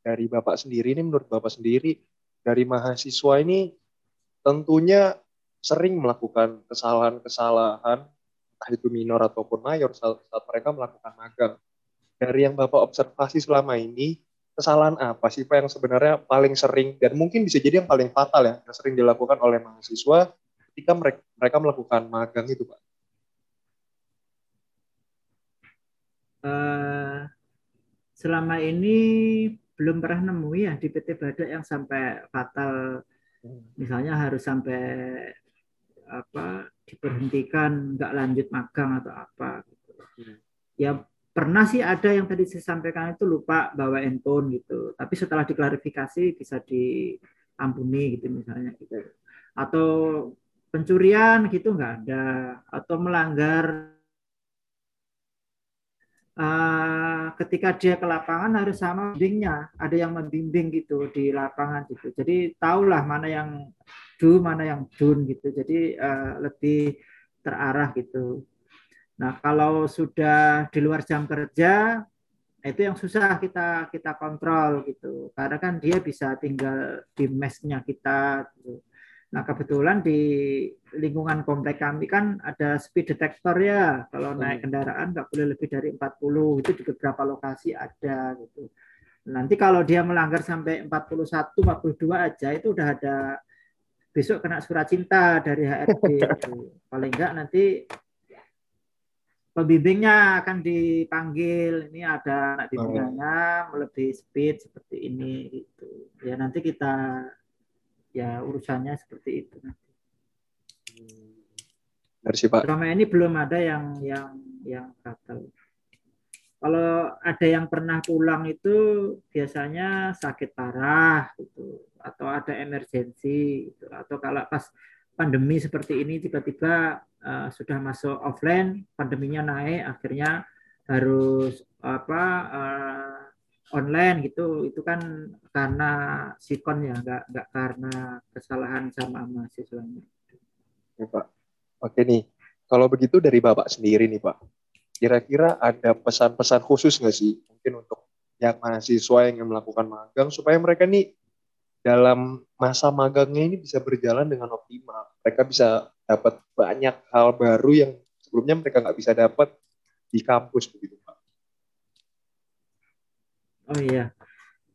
Speaker 1: dari Bapak sendiri ini menurut Bapak sendiri dari mahasiswa ini tentunya sering melakukan kesalahan-kesalahan entah itu minor ataupun mayor saat, saat mereka melakukan magang. Dari yang Bapak observasi selama ini, kesalahan apa sih Pak yang sebenarnya paling sering dan mungkin bisa jadi yang paling fatal ya yang sering dilakukan oleh mahasiswa ketika mereka, mereka melakukan magang itu Pak?
Speaker 2: Uh, selama ini belum pernah nemu ya di PT Badak yang sampai fatal hmm. misalnya harus sampai apa diberhentikan nggak lanjut magang atau apa gitu. Hmm. Ya pernah sih ada yang tadi saya sampaikan itu lupa bawa handphone gitu. Tapi setelah diklarifikasi bisa diampuni gitu misalnya gitu. Atau pencurian gitu nggak ada atau melanggar uh, ketika dia ke lapangan harus sama bimbingnya ada yang membimbing gitu di lapangan gitu jadi tahulah mana yang do mana yang dun gitu. Jadi uh, lebih terarah gitu. Nah kalau sudah di luar jam kerja itu yang susah kita kita kontrol gitu. Karena kan dia bisa tinggal di mesnya kita gitu. nah kebetulan di lingkungan komplek kami kan ada speed detector ya. Kalau naik kendaraan nggak boleh lebih dari 40 itu di beberapa lokasi ada gitu. Nanti kalau dia melanggar sampai 41 42 aja itu udah ada besok kena surat cinta dari HRD itu. Paling enggak nanti pembimbingnya akan dipanggil. Ini ada anak bimbingannya melebihi speed seperti ini gitu. Ya nanti kita ya urusannya seperti itu nanti.
Speaker 1: Dari Pak.
Speaker 2: Selama ini belum ada yang yang yang fatal. Kalau ada yang pernah pulang itu biasanya sakit parah gitu atau ada emergensi gitu. atau kalau pas pandemi seperti ini tiba-tiba uh, sudah masuk offline pandeminya naik akhirnya harus apa uh, online gitu itu kan karena sikon ya nggak nggak karena kesalahan sama mahasiswanya.
Speaker 1: Ya, Pak. Oke nih kalau begitu dari bapak sendiri nih Pak kira-kira ada pesan-pesan khusus nggak sih mungkin untuk yang mahasiswa yang melakukan magang supaya mereka nih dalam masa magangnya ini bisa berjalan dengan optimal. Mereka bisa dapat banyak hal baru yang sebelumnya mereka nggak bisa dapat di kampus begitu Pak.
Speaker 2: Oh iya,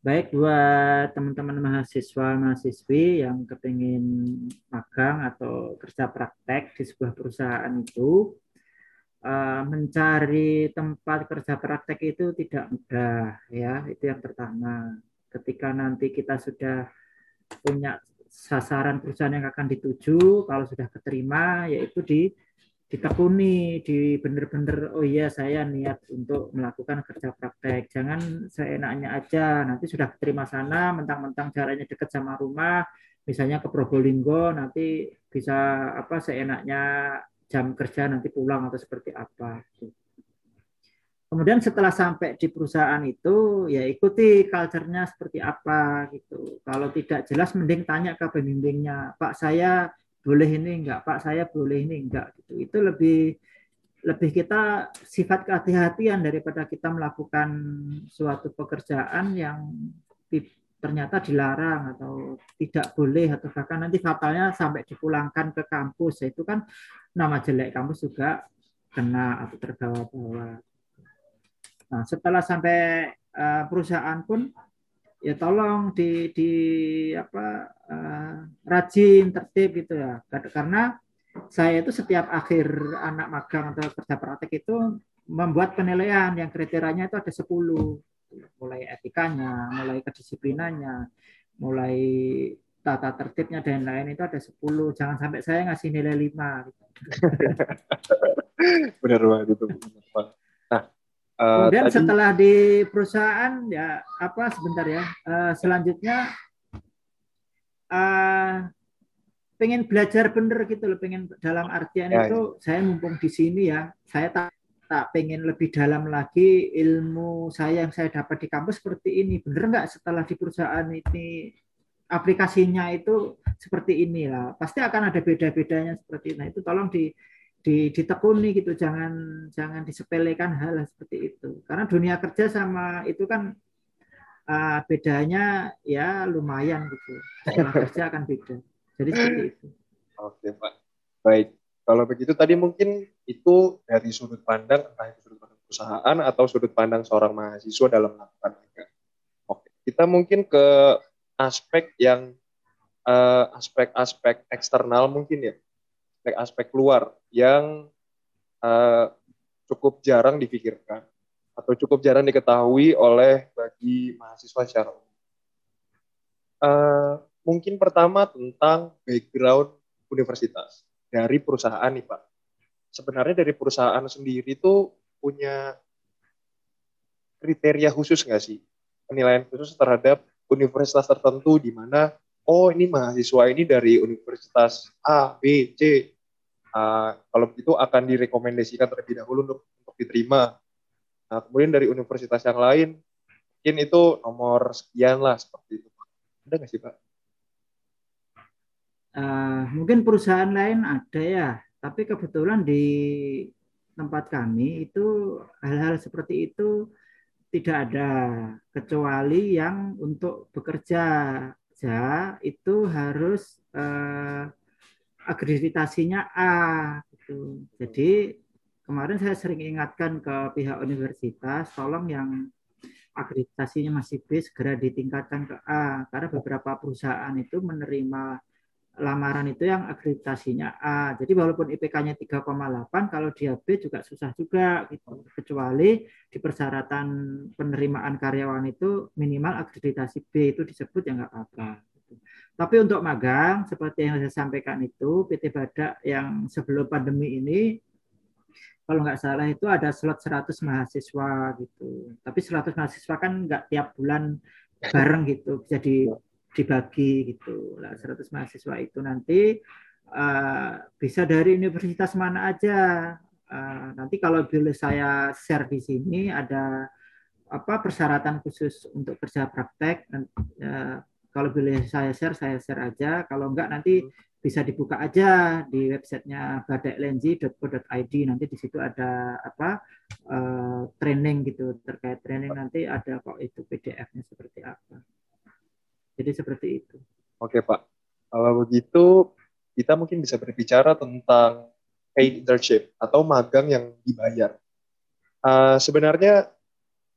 Speaker 2: baik buat teman-teman mahasiswa mahasiswi yang kepingin magang atau kerja praktek di sebuah perusahaan itu uh, mencari tempat kerja praktek itu tidak mudah ya. Itu yang pertama. Ketika nanti kita sudah punya sasaran perusahaan yang akan dituju kalau sudah keterima yaitu di ditekuni di bener-bener oh iya saya niat untuk melakukan kerja praktek. Jangan seenaknya aja. Nanti sudah keterima sana mentang-mentang jaraknya dekat sama rumah misalnya ke Probolinggo nanti bisa apa seenaknya jam kerja nanti pulang atau seperti apa Kemudian setelah sampai di perusahaan itu, ya ikuti culture-nya seperti apa gitu. Kalau tidak jelas, mending tanya ke pembimbingnya, Pak saya boleh ini enggak, Pak saya boleh ini enggak gitu. Itu lebih lebih kita sifat kehati-hatian daripada kita melakukan suatu pekerjaan yang ternyata dilarang atau tidak boleh atau bahkan nanti fatalnya sampai dipulangkan ke kampus itu kan nama jelek kampus juga kena atau terbawa-bawa Nah, setelah sampai uh, perusahaan pun ya tolong di di apa uh, rajin tertib gitu ya. Karena saya itu setiap akhir anak magang atau kerja praktek itu membuat penilaian yang kriterianya itu ada 10 mulai etikanya, mulai kedisiplinannya, mulai tata tertibnya dan lain itu ada 10. Jangan sampai saya ngasih nilai 5
Speaker 1: Benar banget itu. Nah, uh,
Speaker 2: Kemudian tadi, setelah di perusahaan ya apa sebentar ya uh, selanjutnya uh, pengen belajar bener gitu loh pengen dalam artian ya, itu ya. saya mumpung di sini ya saya tak tak pengen lebih dalam lagi ilmu saya yang saya dapat di kampus seperti ini bener nggak setelah di perusahaan ini aplikasinya itu seperti inilah. Pasti akan ada beda-bedanya seperti itu. Nah itu tolong di, di ditekuni gitu. Jangan jangan disepelekan hal seperti itu. Karena dunia kerja sama itu kan uh, bedanya ya lumayan gitu. Setelah kerja akan beda. Jadi seperti itu.
Speaker 1: Oke pak. Baik. Kalau begitu tadi mungkin itu dari sudut pandang entah itu sudut pandang perusahaan atau sudut pandang seorang mahasiswa dalam melakukan. Oke, kita mungkin ke aspek yang eh, aspek-aspek uh, eksternal mungkin ya, aspek-aspek luar yang uh, cukup jarang dipikirkan atau cukup jarang diketahui oleh bagi mahasiswa secara umum. Uh, mungkin pertama tentang background universitas dari perusahaan nih Pak. Sebenarnya dari perusahaan sendiri itu punya kriteria khusus nggak sih? Penilaian khusus terhadap universitas tertentu di mana oh ini mahasiswa ini dari universitas A, B, C. Uh, kalau begitu akan direkomendasikan terlebih dahulu untuk, untuk diterima. Nah, kemudian dari universitas yang lain, mungkin itu nomor sekian lah seperti itu. Ada nggak sih Pak?
Speaker 2: uh, mungkin perusahaan lain ada ya, tapi kebetulan di tempat kami itu hal-hal seperti itu tidak ada kecuali yang untuk bekerja saja itu harus uh, akreditasinya A gitu. Jadi kemarin saya sering ingatkan ke pihak universitas tolong yang akreditasinya masih B segera ditingkatkan ke A karena beberapa perusahaan itu menerima lamaran itu yang akreditasinya A. Jadi walaupun IPK-nya 3,8 kalau dia B juga susah juga gitu. Kecuali di persyaratan penerimaan karyawan itu minimal akreditasi B itu disebut ya nggak apa-apa. Gitu. Tapi untuk magang seperti yang saya sampaikan itu PT Badak yang sebelum pandemi ini kalau nggak salah itu ada slot 100 mahasiswa gitu. Tapi 100 mahasiswa kan nggak tiap bulan bareng gitu. Bisa di dibagi gitu. Lah 100 mahasiswa itu nanti uh, bisa dari universitas mana aja. Uh, nanti kalau boleh saya share di sini ada apa persyaratan khusus untuk kerja praktek. Uh, kalau boleh saya share, saya share aja. Kalau enggak nanti bisa dibuka aja di websitenya badaklenzi.co.id nanti di situ ada apa uh, training gitu terkait training nanti ada kok itu PDF-nya seperti apa. Jadi seperti itu.
Speaker 1: Oke Pak, kalau begitu kita mungkin bisa berbicara tentang paid internship atau magang yang dibayar. Uh, sebenarnya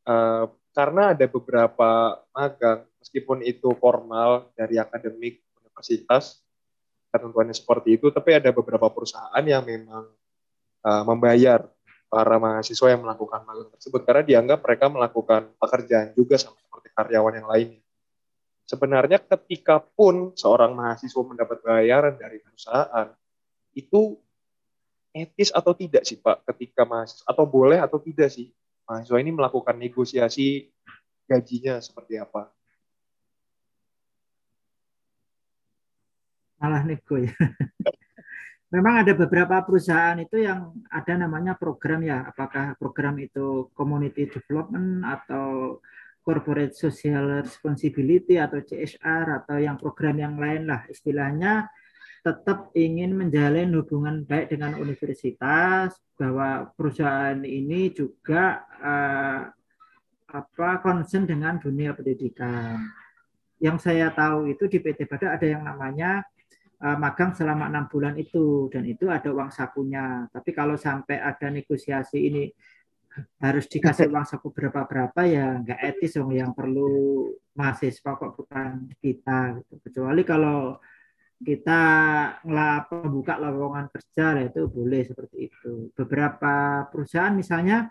Speaker 1: uh, karena ada beberapa magang, meskipun itu formal dari akademik universitas, ketentuannya seperti itu, tapi ada beberapa perusahaan yang memang uh, membayar para mahasiswa yang melakukan magang tersebut karena dianggap mereka melakukan pekerjaan juga sama seperti karyawan yang lainnya sebenarnya ketika pun seorang mahasiswa mendapat bayaran dari perusahaan itu etis atau tidak sih Pak ketika mahasiswa atau boleh atau tidak sih mahasiswa ini melakukan negosiasi gajinya seperti apa?
Speaker 2: Malah nego ya. Memang ada beberapa perusahaan itu yang ada namanya program ya, apakah program itu community development atau corporate social responsibility atau CSR atau yang program yang lain lah istilahnya tetap ingin menjalin hubungan baik dengan universitas bahwa perusahaan ini juga uh, apa concern dengan dunia pendidikan. Yang saya tahu itu di PT Bada ada yang namanya uh, magang selama enam bulan itu dan itu ada uang sakunya. Tapi kalau sampai ada negosiasi ini harus dikasih uang saku berapa berapa ya nggak etis dong yang perlu mahasiswa kok bukan kita gitu. kecuali kalau kita ngelap membuka lowongan kerja lah itu boleh seperti itu. Beberapa perusahaan misalnya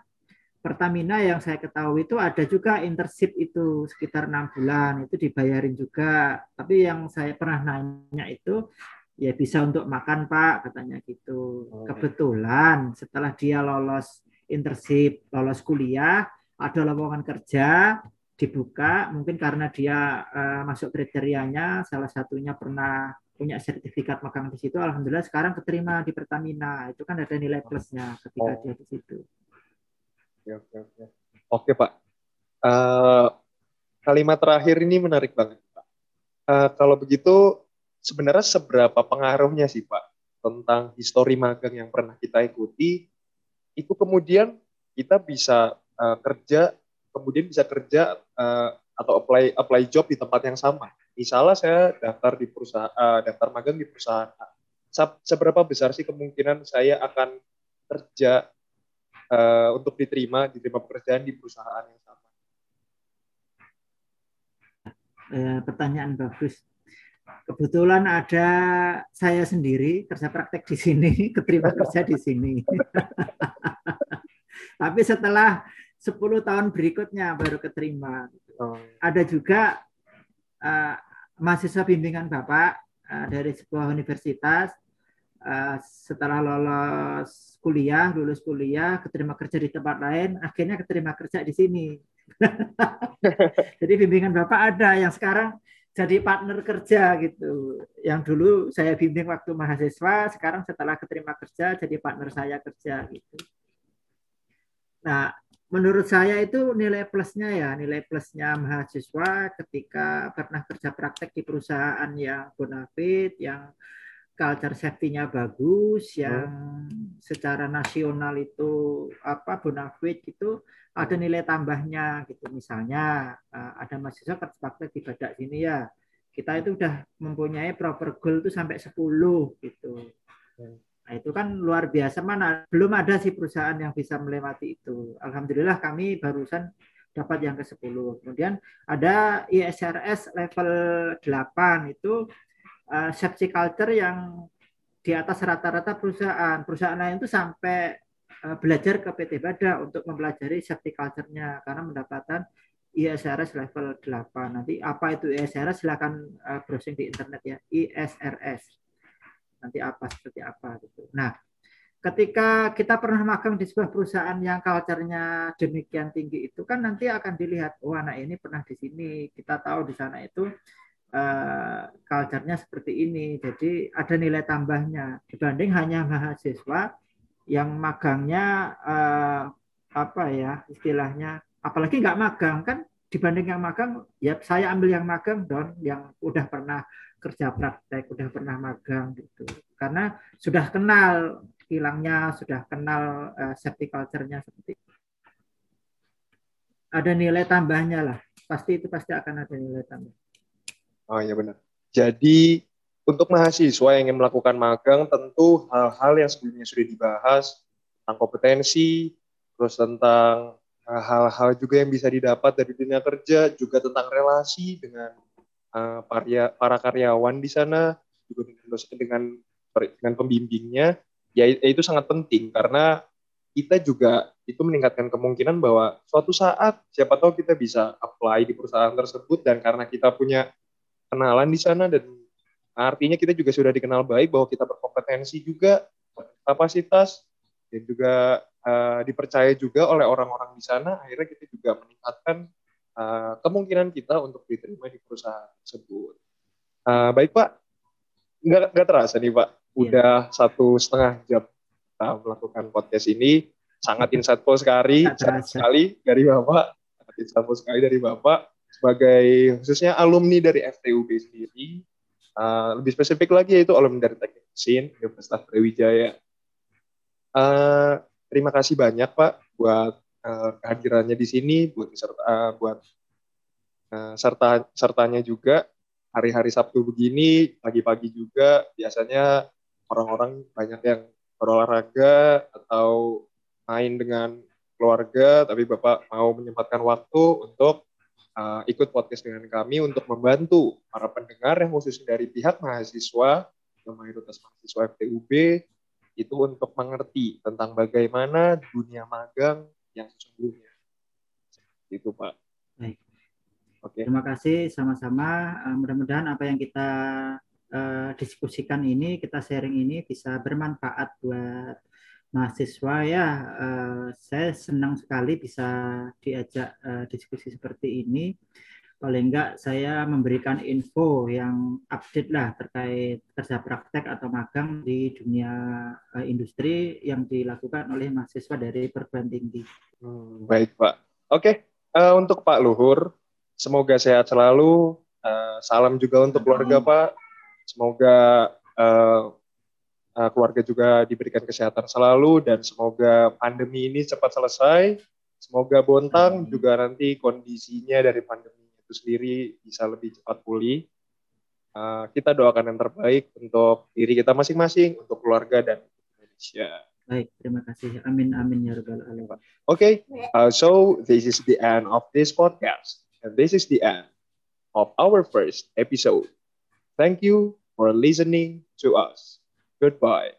Speaker 2: Pertamina yang saya ketahui itu ada juga internship itu sekitar enam bulan itu dibayarin juga. Tapi yang saya pernah nanya itu ya bisa untuk makan pak katanya gitu. Kebetulan setelah dia lolos internship, lolos kuliah, ada lowongan kerja dibuka mungkin karena dia uh, masuk kriterianya salah satunya pernah punya sertifikat magang di situ alhamdulillah sekarang keterima di Pertamina. Itu kan ada nilai plusnya ketika oh. dia di situ.
Speaker 1: Oke oke oke. Oke pak. Uh, kalimat terakhir ini menarik banget pak. Uh, kalau begitu sebenarnya seberapa pengaruhnya sih pak tentang histori magang yang pernah kita ikuti itu kemudian kita bisa uh, kerja kemudian bisa kerja uh, atau apply apply job di tempat yang sama. Misalnya saya daftar di perusahaan uh, daftar magang di perusahaan. Seberapa besar sih kemungkinan saya akan kerja uh, untuk diterima diterima pekerjaan di perusahaan yang sama?
Speaker 2: Eh, pertanyaan bagus. Kebetulan ada saya sendiri kerja praktek di sini, keterima kerja di sini. Tapi setelah 10 tahun berikutnya baru keterima. Oh. Ada juga uh, mahasiswa bimbingan Bapak uh, dari sebuah universitas uh, setelah lolos kuliah, lulus kuliah, keterima kerja di tempat lain, akhirnya keterima kerja di sini. Jadi bimbingan Bapak ada yang sekarang jadi partner kerja gitu. Yang dulu saya bimbing waktu mahasiswa, sekarang setelah keterima kerja jadi partner saya kerja gitu. Nah, menurut saya itu nilai plusnya ya nilai plusnya mahasiswa ketika pernah kerja praktek di perusahaan yang bonafit yang culture safety-nya bagus yang secara nasional itu apa bonafit itu ada nilai tambahnya gitu misalnya eh, ada mahasiswa praktek di badak sini ya kita itu udah mempunyai proper goal itu sampai 10 gitu. Nah, itu kan luar biasa mana belum ada sih perusahaan yang bisa melewati itu. Alhamdulillah kami barusan dapat yang ke-10. Kemudian ada ISRS level 8 itu uh, safety culture yang di atas rata-rata perusahaan. Perusahaan lain itu sampai uh, belajar ke PT Bada untuk mempelajari safety culture-nya karena mendapatkan ISRS level 8. Nanti apa itu ISRS silakan uh, browsing di internet ya. ISRS nanti apa seperti apa gitu. Nah, ketika kita pernah magang di sebuah perusahaan yang culture-nya demikian tinggi itu kan nanti akan dilihat, oh anak ini pernah di sini, kita tahu di sana itu uh, culture-nya seperti ini. Jadi ada nilai tambahnya dibanding hanya mahasiswa yang magangnya uh, apa ya istilahnya, apalagi nggak magang kan dibanding yang magang ya saya ambil yang magang don yang udah pernah kerja praktek, udah pernah magang gitu. Karena sudah kenal hilangnya, sudah kenal uh, safety culture-nya seperti itu. Ada nilai tambahnya lah. Pasti itu pasti akan ada nilai tambah.
Speaker 1: Oh iya benar. Jadi untuk mahasiswa yang ingin melakukan magang tentu hal-hal yang sebelumnya sudah dibahas tentang kompetensi, terus tentang eh, hal-hal juga yang bisa didapat dari dunia kerja, juga tentang relasi dengan uh, para, para karyawan di sana juga dengan dengan dengan pembimbingnya ya, ya itu sangat penting karena kita juga itu meningkatkan kemungkinan bahwa suatu saat siapa tahu kita bisa apply di perusahaan tersebut dan karena kita punya kenalan di sana dan artinya kita juga sudah dikenal baik bahwa kita berkompetensi juga kapasitas dan juga uh, dipercaya juga oleh orang-orang di sana akhirnya kita juga meningkatkan uh, kemungkinan kita untuk diterima di perusahaan tersebut. Uh, baik Pak, nggak, nggak terasa nih Pak, iya. udah yeah. satu setengah jam kita melakukan podcast ini, sangat insightful sekali, sangat sekali dari Bapak, sangat insightful sekali dari Bapak, sebagai khususnya alumni dari FTUB sendiri, uh, lebih spesifik lagi yaitu alumni dari Teknik Mesin Universitas Brawijaya. Uh, terima kasih banyak Pak buat uh, kehadirannya di sini buat serta buat uh, serta sertanya juga hari-hari Sabtu begini pagi-pagi juga biasanya orang-orang banyak yang berolahraga atau main dengan keluarga tapi Bapak mau menyempatkan waktu untuk uh, ikut podcast dengan kami untuk membantu para pendengar yang khususnya dari pihak mahasiswa yang mayoritas mahasiswa FTUB itu untuk mengerti tentang bagaimana dunia magang yang sesungguhnya. Itu Pak.
Speaker 2: Baik. Oke. Terima kasih sama-sama. Uh, mudah-mudahan apa yang kita uh, diskusikan ini, kita sharing ini bisa bermanfaat buat mahasiswa ya uh, saya senang sekali bisa diajak uh, diskusi seperti ini paling enggak saya memberikan info yang update lah terkait kerja praktek atau magang di dunia uh, industri yang dilakukan oleh mahasiswa dari perguruan tinggi.
Speaker 1: Hmm, baik Pak. Oke, okay. uh, untuk Pak Luhur, semoga sehat selalu. Uh, salam juga untuk keluarga Pak. Semoga uh, uh, keluarga juga diberikan kesehatan selalu dan semoga pandemi ini cepat selesai. Semoga Bontang juga nanti kondisinya dari pandemi itu sendiri bisa lebih cepat pulih. Uh, kita doakan yang terbaik untuk diri kita masing-masing, untuk keluarga dan Indonesia.
Speaker 2: Baik, terima kasih. Amin, amin ya rabbal alamin.
Speaker 1: Okay, uh, so this is the end of this podcast, and this is the end of our first episode. Thank you for listening to us. Goodbye.